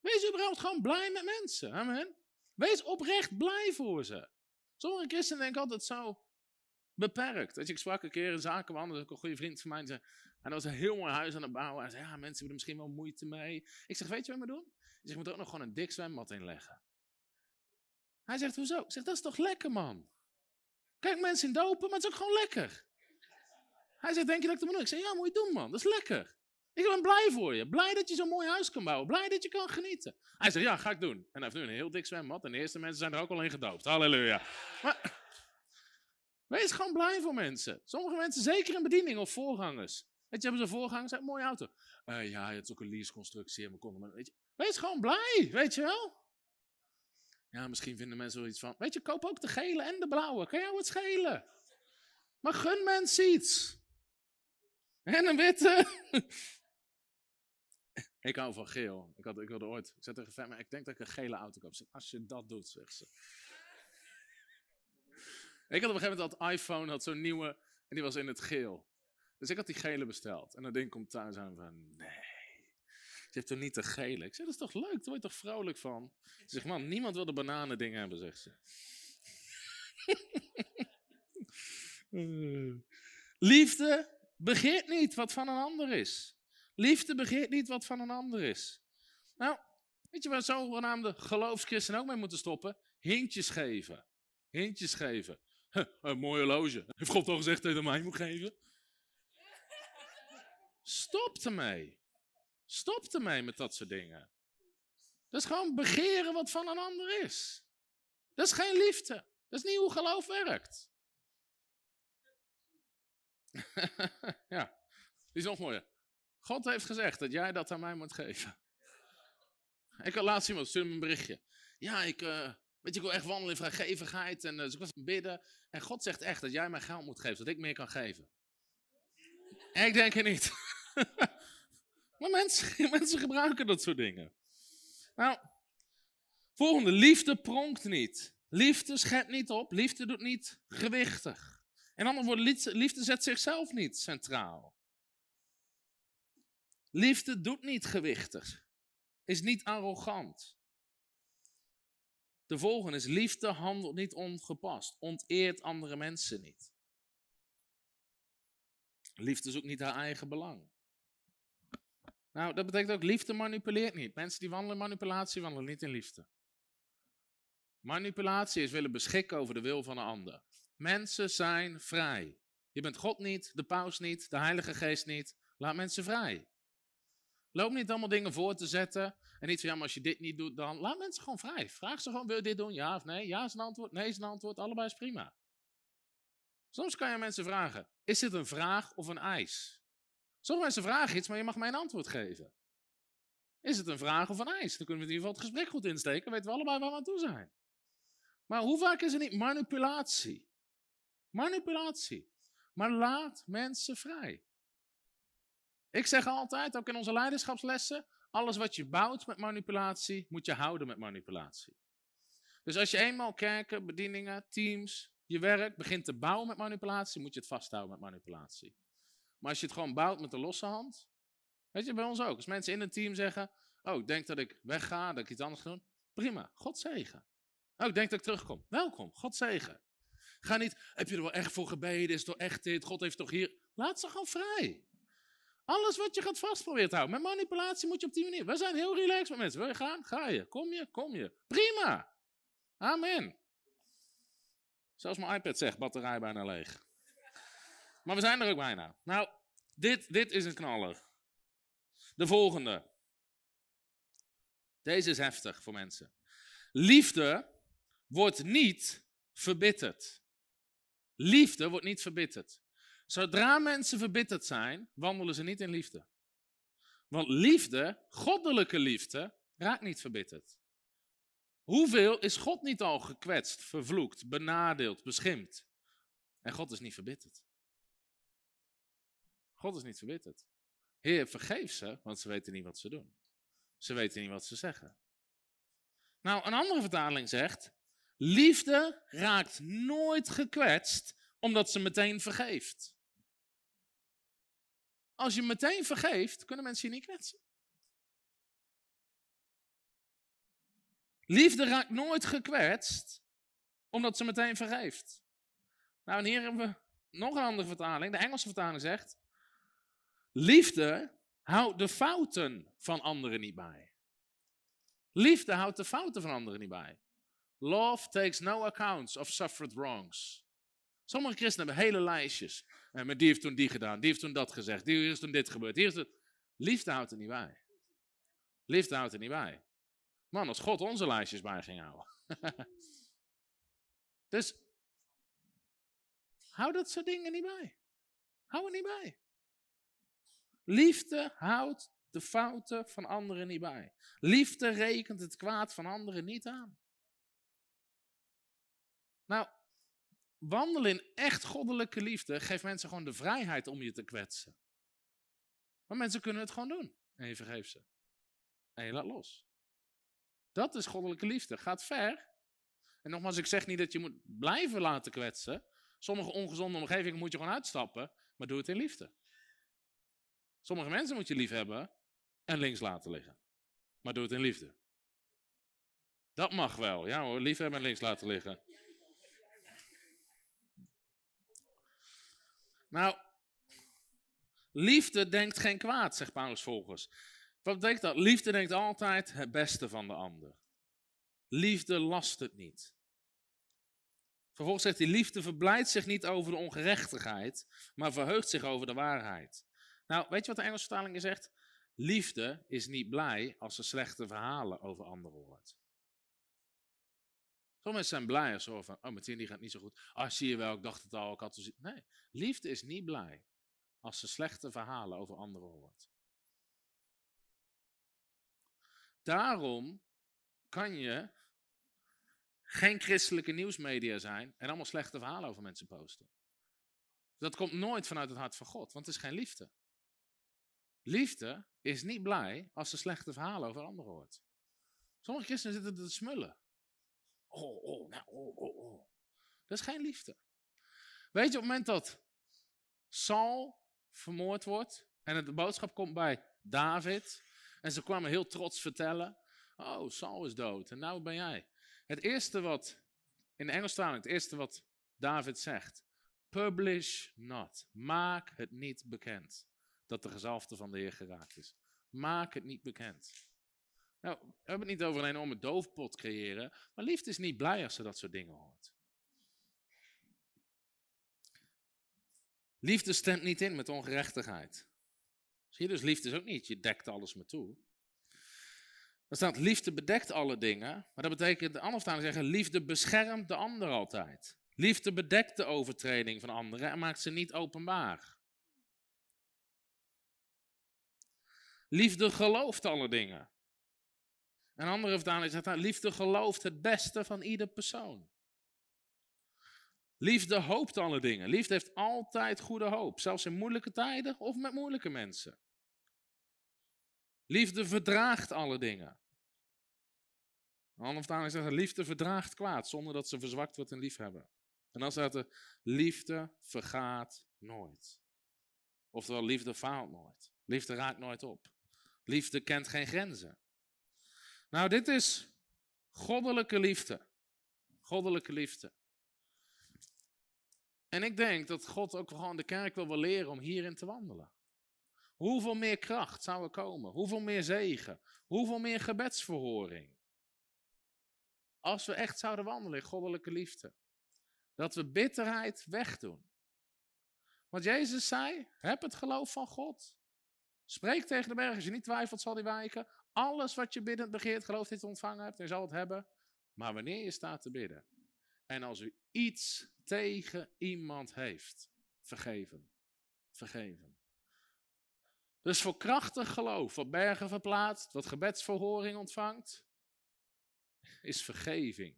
Wees überhaupt gewoon blij met mensen. Amen. Wees oprecht blij voor ze. Sommige christenen denken altijd zo beperkt. Dat ik sprak een keer dat is ook een goede vriend van mij. En hij was een heel mooi huis aan het bouwen. Hij zei, ja, mensen hebben er misschien wel moeite mee. Ik zeg, weet je wat we doen? Ik zeg, je moet er ook nog gewoon een dik zwembad in leggen. Hij zegt, hoezo? Ik zeg, dat is toch lekker, man? Kijk, mensen in dopen, maar het is ook gewoon lekker. Hij zegt, denk je dat ik dat moet doen? Ik zeg, ja, moet je doen, man. Dat is lekker. Ik ben blij voor je. Blij dat je zo'n mooi huis kan bouwen. Blij dat je kan genieten. Hij zegt, ja, ga ik doen. En hij heeft nu een heel dik zwembad. En de eerste mensen zijn er ook al in gedoopt. Halleluja. Maar, wees gewoon blij voor mensen. Sommige mensen, zeker in bediening of voorgangers. Weet je, hebben ze voorgangers, een mooie auto. Uh, ja, je hebt ook een leaseconstructie en we konden weet je. Wees gewoon blij, weet je wel. Ja, misschien vinden mensen wel iets van, weet je, koop ook de gele en de blauwe. Kan jou het schelen? Maar gun mensen iets. En een witte. ik hou van geel. Ik, had, ik wilde ooit, ik zei tegen Femme, ik denk dat ik een gele auto koop. Als je dat doet, zegt ze. Ik had op een gegeven moment dat iPhone, had zo'n nieuwe, en die was in het geel. Dus ik had die gele besteld. En dat ding komt thuis aan van, nee. Hebt toch niet de gele? Ik zei, dat is toch leuk? Daar word je toch vrolijk van? Ze zegt, man, niemand wil de bananen dingen hebben, zegt ze. Liefde begeert niet wat van een ander is. Liefde begeert niet wat van een ander is. Nou, weet je waar zogenaamde geloofschristenen ook mee moeten stoppen? Hintjes geven. Hintjes geven. een mooie loge. Heeft God al gezegd dat je mij moet geven? Stop ermee. Stop ermee met dat soort dingen. Dat is gewoon begeren wat van een ander is. Dat is geen liefde. Dat is niet hoe geloof werkt. ja, die is nog mooier. God heeft gezegd dat jij dat aan mij moet geven. Ik had laatst iemand, stuurde me een berichtje. Ja, ik, uh, weet je, ik wil echt wandelen in vrijgevigheid. En uh, dus ik was bidden. En God zegt echt dat jij mij geld moet geven, zodat ik meer kan geven. En ik denk er niet. maar mensen, mensen gebruiken dat soort dingen. Nou, volgende. Liefde pronkt niet. Liefde schept niet op. Liefde doet niet gewichtig. En andere woorden, liefde zet zichzelf niet centraal. Liefde doet niet gewichtig. Is niet arrogant. De volgende is: liefde handelt niet ongepast. Onteert andere mensen niet. Liefde zoekt niet haar eigen belang. Nou, dat betekent ook: liefde manipuleert niet. Mensen die wandelen in manipulatie wandelen niet in liefde. Manipulatie is willen beschikken over de wil van een ander. Mensen zijn vrij. Je bent God niet, de paus niet, de Heilige Geest niet. Laat mensen vrij. Loop niet allemaal dingen voor te zetten. En niet van, ja, als je dit niet doet, dan... Laat mensen gewoon vrij. Vraag ze gewoon, wil je dit doen? Ja of nee? Ja is een antwoord, nee is een antwoord. Allebei is prima. Soms kan je mensen vragen, is dit een vraag of een eis? Sommige mensen vragen iets, maar je mag mij een antwoord geven. Is het een vraag of een eis? Dan kunnen we in ieder geval het gesprek goed insteken. weten we allebei waar we aan toe zijn. Maar hoe vaak is er niet manipulatie? Manipulatie. Maar laat mensen vrij. Ik zeg altijd, ook in onze leiderschapslessen, alles wat je bouwt met manipulatie, moet je houden met manipulatie. Dus als je eenmaal kerken, bedieningen, teams, je werk begint te bouwen met manipulatie, moet je het vasthouden met manipulatie. Maar als je het gewoon bouwt met de losse hand, weet je, bij ons ook. Als mensen in een team zeggen, oh, ik denk dat ik wegga, dat ik iets anders ga doen, prima, God zegen. Oh, ik denk dat ik terugkom. Welkom, God zegen. Ga niet, heb je er wel echt voor gebeden? Is toch echt dit? God heeft toch hier... Laat ze gewoon vrij. Alles wat je gaat vastproberen te houden. Met manipulatie moet je op die manier. We zijn heel relaxed met mensen. Wil je gaan? Ga je. Kom je? Kom je. Prima. Amen. Zelfs mijn iPad zegt, batterij bijna leeg. Maar we zijn er ook bijna. Nou, dit, dit is een knaller. De volgende. Deze is heftig voor mensen. Liefde wordt niet verbitterd. Liefde wordt niet verbitterd. Zodra mensen verbitterd zijn, wandelen ze niet in liefde. Want liefde, goddelijke liefde, raakt niet verbitterd. Hoeveel is God niet al gekwetst, vervloekt, benadeeld, beschimpt? En God is niet verbitterd. God is niet verbitterd. Heer, vergeef ze, want ze weten niet wat ze doen. Ze weten niet wat ze zeggen. Nou, een andere vertaling zegt, liefde raakt nooit gekwetst omdat ze meteen vergeeft. Als je meteen vergeeft, kunnen mensen je niet kwetsen. Liefde raakt nooit gekwetst, omdat ze meteen vergeeft. Nou, en hier hebben we nog een andere vertaling. De Engelse vertaling zegt: Liefde houdt de fouten van anderen niet bij. Liefde houdt de fouten van anderen niet bij. Love takes no accounts of suffered wrongs. Sommige christenen hebben hele lijstjes. En eh, met die heeft toen die gedaan, die heeft toen dat gezegd, die is toen dit gebeurd. Hier is. Liefde houdt er niet bij. Liefde houdt er niet bij. Man, als God onze lijstjes bij ging houden. dus, hou dat soort dingen niet bij. Hou er niet bij. Liefde houdt de fouten van anderen niet bij. Liefde rekent het kwaad van anderen niet aan. Nou, wandelen in echt goddelijke liefde geeft mensen gewoon de vrijheid om je te kwetsen. Maar mensen kunnen het gewoon doen. En je vergeeft ze. En je laat los. Dat is goddelijke liefde. Gaat ver. En nogmaals, ik zeg niet dat je moet blijven laten kwetsen. Sommige ongezonde omgevingen moet je gewoon uitstappen. Maar doe het in liefde. Sommige mensen moet je lief hebben en links laten liggen. Maar doe het in liefde. Dat mag wel. Ja hoor, lief hebben en links laten liggen. Nou, liefde denkt geen kwaad, zegt Paulus volgens. Wat betekent dat? Liefde denkt altijd het beste van de ander. Liefde last het niet. Vervolgens zegt hij, liefde verblijdt zich niet over de ongerechtigheid, maar verheugt zich over de waarheid. Nou, weet je wat de Engelse vertaling zegt? Liefde is niet blij als ze slechte verhalen over anderen hoort. Sommige mensen zijn blij als ze van, oh, Martien die gaat niet zo goed. Ah, zie je wel, ik dacht het al, ik had het Nee, liefde is niet blij als ze slechte verhalen over anderen hoort. Daarom kan je geen christelijke nieuwsmedia zijn en allemaal slechte verhalen over mensen posten. Dat komt nooit vanuit het hart van God, want het is geen liefde. Liefde is niet blij als ze slechte verhalen over anderen hoort. Sommige christenen zitten te smullen. Oh, oh, nou, oh, oh, oh. Dat is geen liefde. Weet je, op het moment dat Saul vermoord wordt en de boodschap komt bij David en ze kwamen heel trots vertellen, oh, Saul is dood en nou ben jij. Het eerste wat, in de Engelstaling, het eerste wat David zegt, publish not, maak het niet bekend dat de gezalfde van de Heer geraakt is. Maak het niet bekend. Nou, we hebben het niet over een enorme doofpot creëren, maar liefde is niet blij als ze dat soort dingen hoort. Liefde stemt niet in met ongerechtigheid. Zie je, dus liefde is ook niet, je dekt alles me toe. Er staat, liefde bedekt alle dingen, maar dat betekent, de andere vertaling zeggen, liefde beschermt de ander altijd. Liefde bedekt de overtreding van anderen en maakt ze niet openbaar. Liefde gelooft alle dingen. Een andere vertaling zegt, liefde gelooft het beste van ieder persoon. Liefde hoopt alle dingen. Liefde heeft altijd goede hoop, zelfs in moeilijke tijden of met moeilijke mensen. Liefde verdraagt alle dingen. Een andere vertaling zegt, liefde verdraagt kwaad zonder dat ze verzwakt wordt in liefhebben. En dan staat er, liefde vergaat nooit. Oftewel, liefde faalt nooit. Liefde raakt nooit op. Liefde kent geen grenzen. Nou, dit is goddelijke liefde. Goddelijke liefde. En ik denk dat God ook gewoon de kerk wil wel leren om hierin te wandelen. Hoeveel meer kracht zou er komen? Hoeveel meer zegen? Hoeveel meer gebedsverhoring? Als we echt zouden wandelen in goddelijke liefde. Dat we bitterheid wegdoen. Want Jezus zei, heb het geloof van God. Spreek tegen de berg, als je niet twijfelt zal die wijken. Alles wat je biddend begeert, gelooft dit ontvangen hebt, je zal het hebben. Maar wanneer je staat te bidden, en als u iets tegen iemand heeft, vergeven. Vergeven. Dus voor krachtig geloof, wat bergen verplaatst, wat gebedsverhoring ontvangt, is vergeving.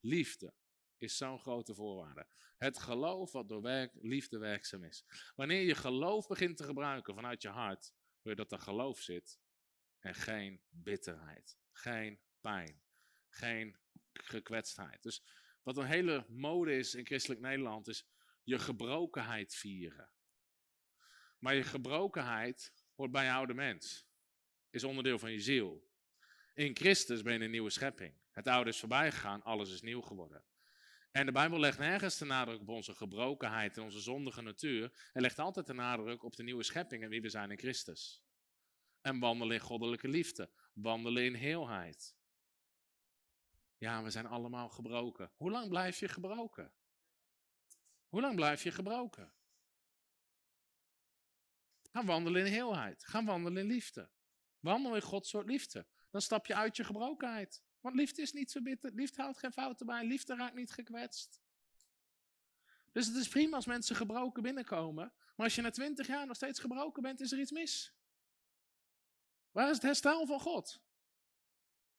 Liefde. Is zo'n grote voorwaarde. Het geloof wat door werk, liefde werkzaam is. Wanneer je geloof begint te gebruiken vanuit je hart, wil je dat er geloof zit en geen bitterheid, geen pijn, geen gekwetstheid. Dus wat een hele mode is in christelijk Nederland, is je gebrokenheid vieren. Maar je gebrokenheid hoort bij je oude mens. Is onderdeel van je ziel. In Christus ben je een nieuwe schepping. Het oude is voorbij gegaan, alles is nieuw geworden. En de Bijbel legt nergens de nadruk op onze gebrokenheid en onze zondige natuur. Hij legt altijd de nadruk op de nieuwe schepping en wie we zijn in Christus. En wandelen in goddelijke liefde. Wandelen in heelheid. Ja, we zijn allemaal gebroken. Hoe lang blijf je gebroken? Hoe lang blijf je gebroken? Ga wandelen in heelheid. Ga wandelen in liefde. Wandel in Gods soort liefde. Dan stap je uit je gebrokenheid. Want liefde is niet zo bitter. Liefde houdt geen fouten bij. Liefde raakt niet gekwetst. Dus het is prima als mensen gebroken binnenkomen. Maar als je na twintig jaar nog steeds gebroken bent, is er iets mis. Waar is het herstel van God?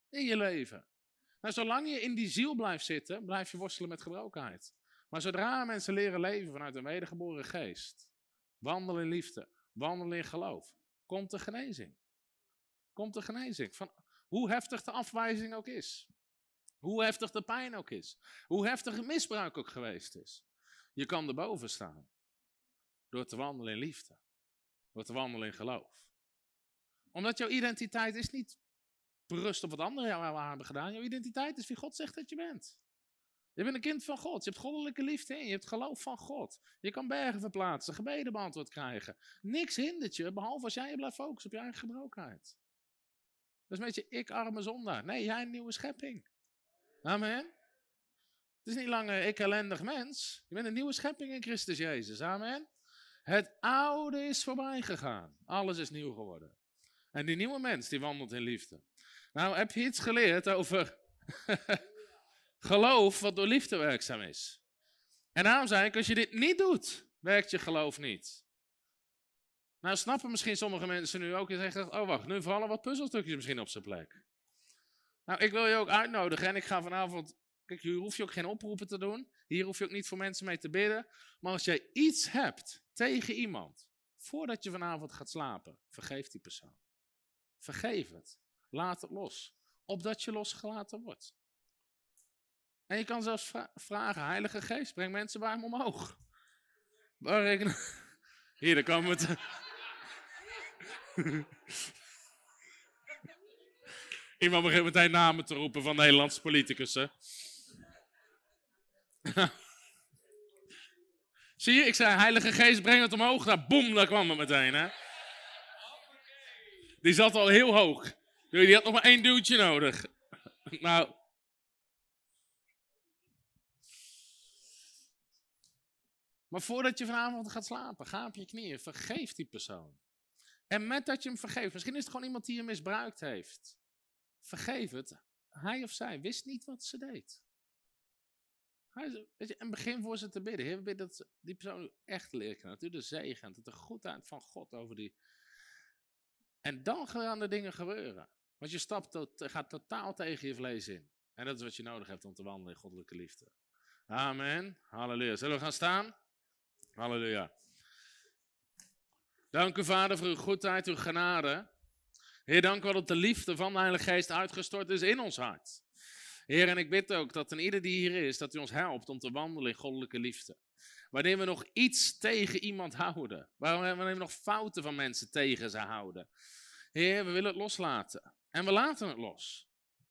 In je leven. Nou, zolang je in die ziel blijft zitten, blijf je worstelen met gebrokenheid. Maar zodra mensen leren leven vanuit een wedergeboren geest, wandelen in liefde, wandelen in geloof, komt de genezing. Komt de genezing. Van hoe heftig de afwijzing ook is. Hoe heftig de pijn ook is. Hoe heftig het misbruik ook geweest is. Je kan erboven staan. Door te wandelen in liefde. Door te wandelen in geloof. Omdat jouw identiteit is niet berust op wat anderen jou hebben gedaan. Jouw identiteit is wie God zegt dat je bent. Je bent een kind van God. Je hebt goddelijke liefde in. Je hebt geloof van God. Je kan bergen verplaatsen, gebeden beantwoord krijgen. Niks hindert je, behalve als jij je blijft focussen op je eigen gebrokenheid. Dat is een beetje ik arme zondaar. Nee, jij een nieuwe schepping. Amen. Het is niet langer ik ellendig mens. Je bent een nieuwe schepping in Christus Jezus. Amen. Het oude is voorbij gegaan. Alles is nieuw geworden. En die nieuwe mens die wandelt in liefde. Nou, heb je iets geleerd over geloof wat door liefde werkzaam is? En daarom zei ik, als je dit niet doet, werkt je geloof niet. Nou snappen misschien sommige mensen nu ook en zeggen, oh wacht, nu vallen wat puzzelstukjes misschien op zijn plek. Nou, ik wil je ook uitnodigen en ik ga vanavond, kijk, hier hoef je ook geen oproepen te doen. Hier hoef je ook niet voor mensen mee te bidden. Maar als jij iets hebt tegen iemand, voordat je vanavond gaat slapen, vergeef die persoon. Vergeef het. Laat het los. Opdat je losgelaten wordt. En je kan zelfs vragen, Heilige Geest, breng mensen bij hem omhoog. Hier, dan komen we. Iemand begint meteen namen te roepen van Nederlandse politicussen. Zie je, ik zei Heilige Geest, breng het omhoog. Nou, boem, daar kwam het meteen. Hè? Die zat al heel hoog. Die had nog maar één duwtje nodig. Nou. Maar voordat je vanavond gaat slapen, ga op je knieën. Vergeef die persoon. En met dat je hem vergeeft, misschien is het gewoon iemand die je misbruikt heeft. Vergeef het. Hij of zij wist niet wat ze deed. Hij, weet je, en begin voor ze te bidden. Heer, bid dat die persoon echt leert Dat u de zegen, dat de goedheid van God over die. En dan gaan de dingen gebeuren. Want je stapt tot, gaat totaal tegen je vlees in. En dat is wat je nodig hebt om te wandelen in goddelijke liefde. Amen. Halleluja. Zullen we gaan staan? Halleluja. Dank u, Vader, voor uw goedheid, uw genade. Heer, dank u dat de liefde van de Heilige Geest uitgestort is in ons hart. Heer, en ik bid ook dat een ieder die hier is, dat u ons helpt om te wandelen in goddelijke liefde. Wanneer we nog iets tegen iemand houden, wanneer we nog fouten van mensen tegen ze houden. Heer, we willen het loslaten. En we laten het los.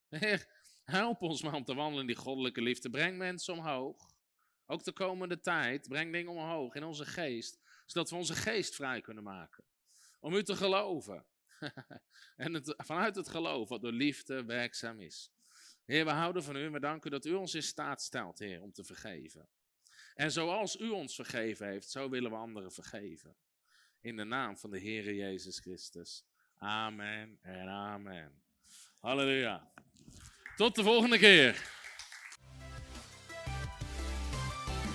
Heer, help ons maar om te wandelen in die goddelijke liefde. Breng mensen omhoog. Ook de komende tijd, breng dingen omhoog in onze geest zodat we onze geest vrij kunnen maken. Om u te geloven. en het, vanuit het geloof wat door liefde werkzaam is. Heer, we houden van u en we danken dat u ons in staat stelt, Heer, om te vergeven. En zoals u ons vergeven heeft, zo willen we anderen vergeven. In de naam van de Heer Jezus Christus. Amen en amen. Halleluja. Tot de volgende keer.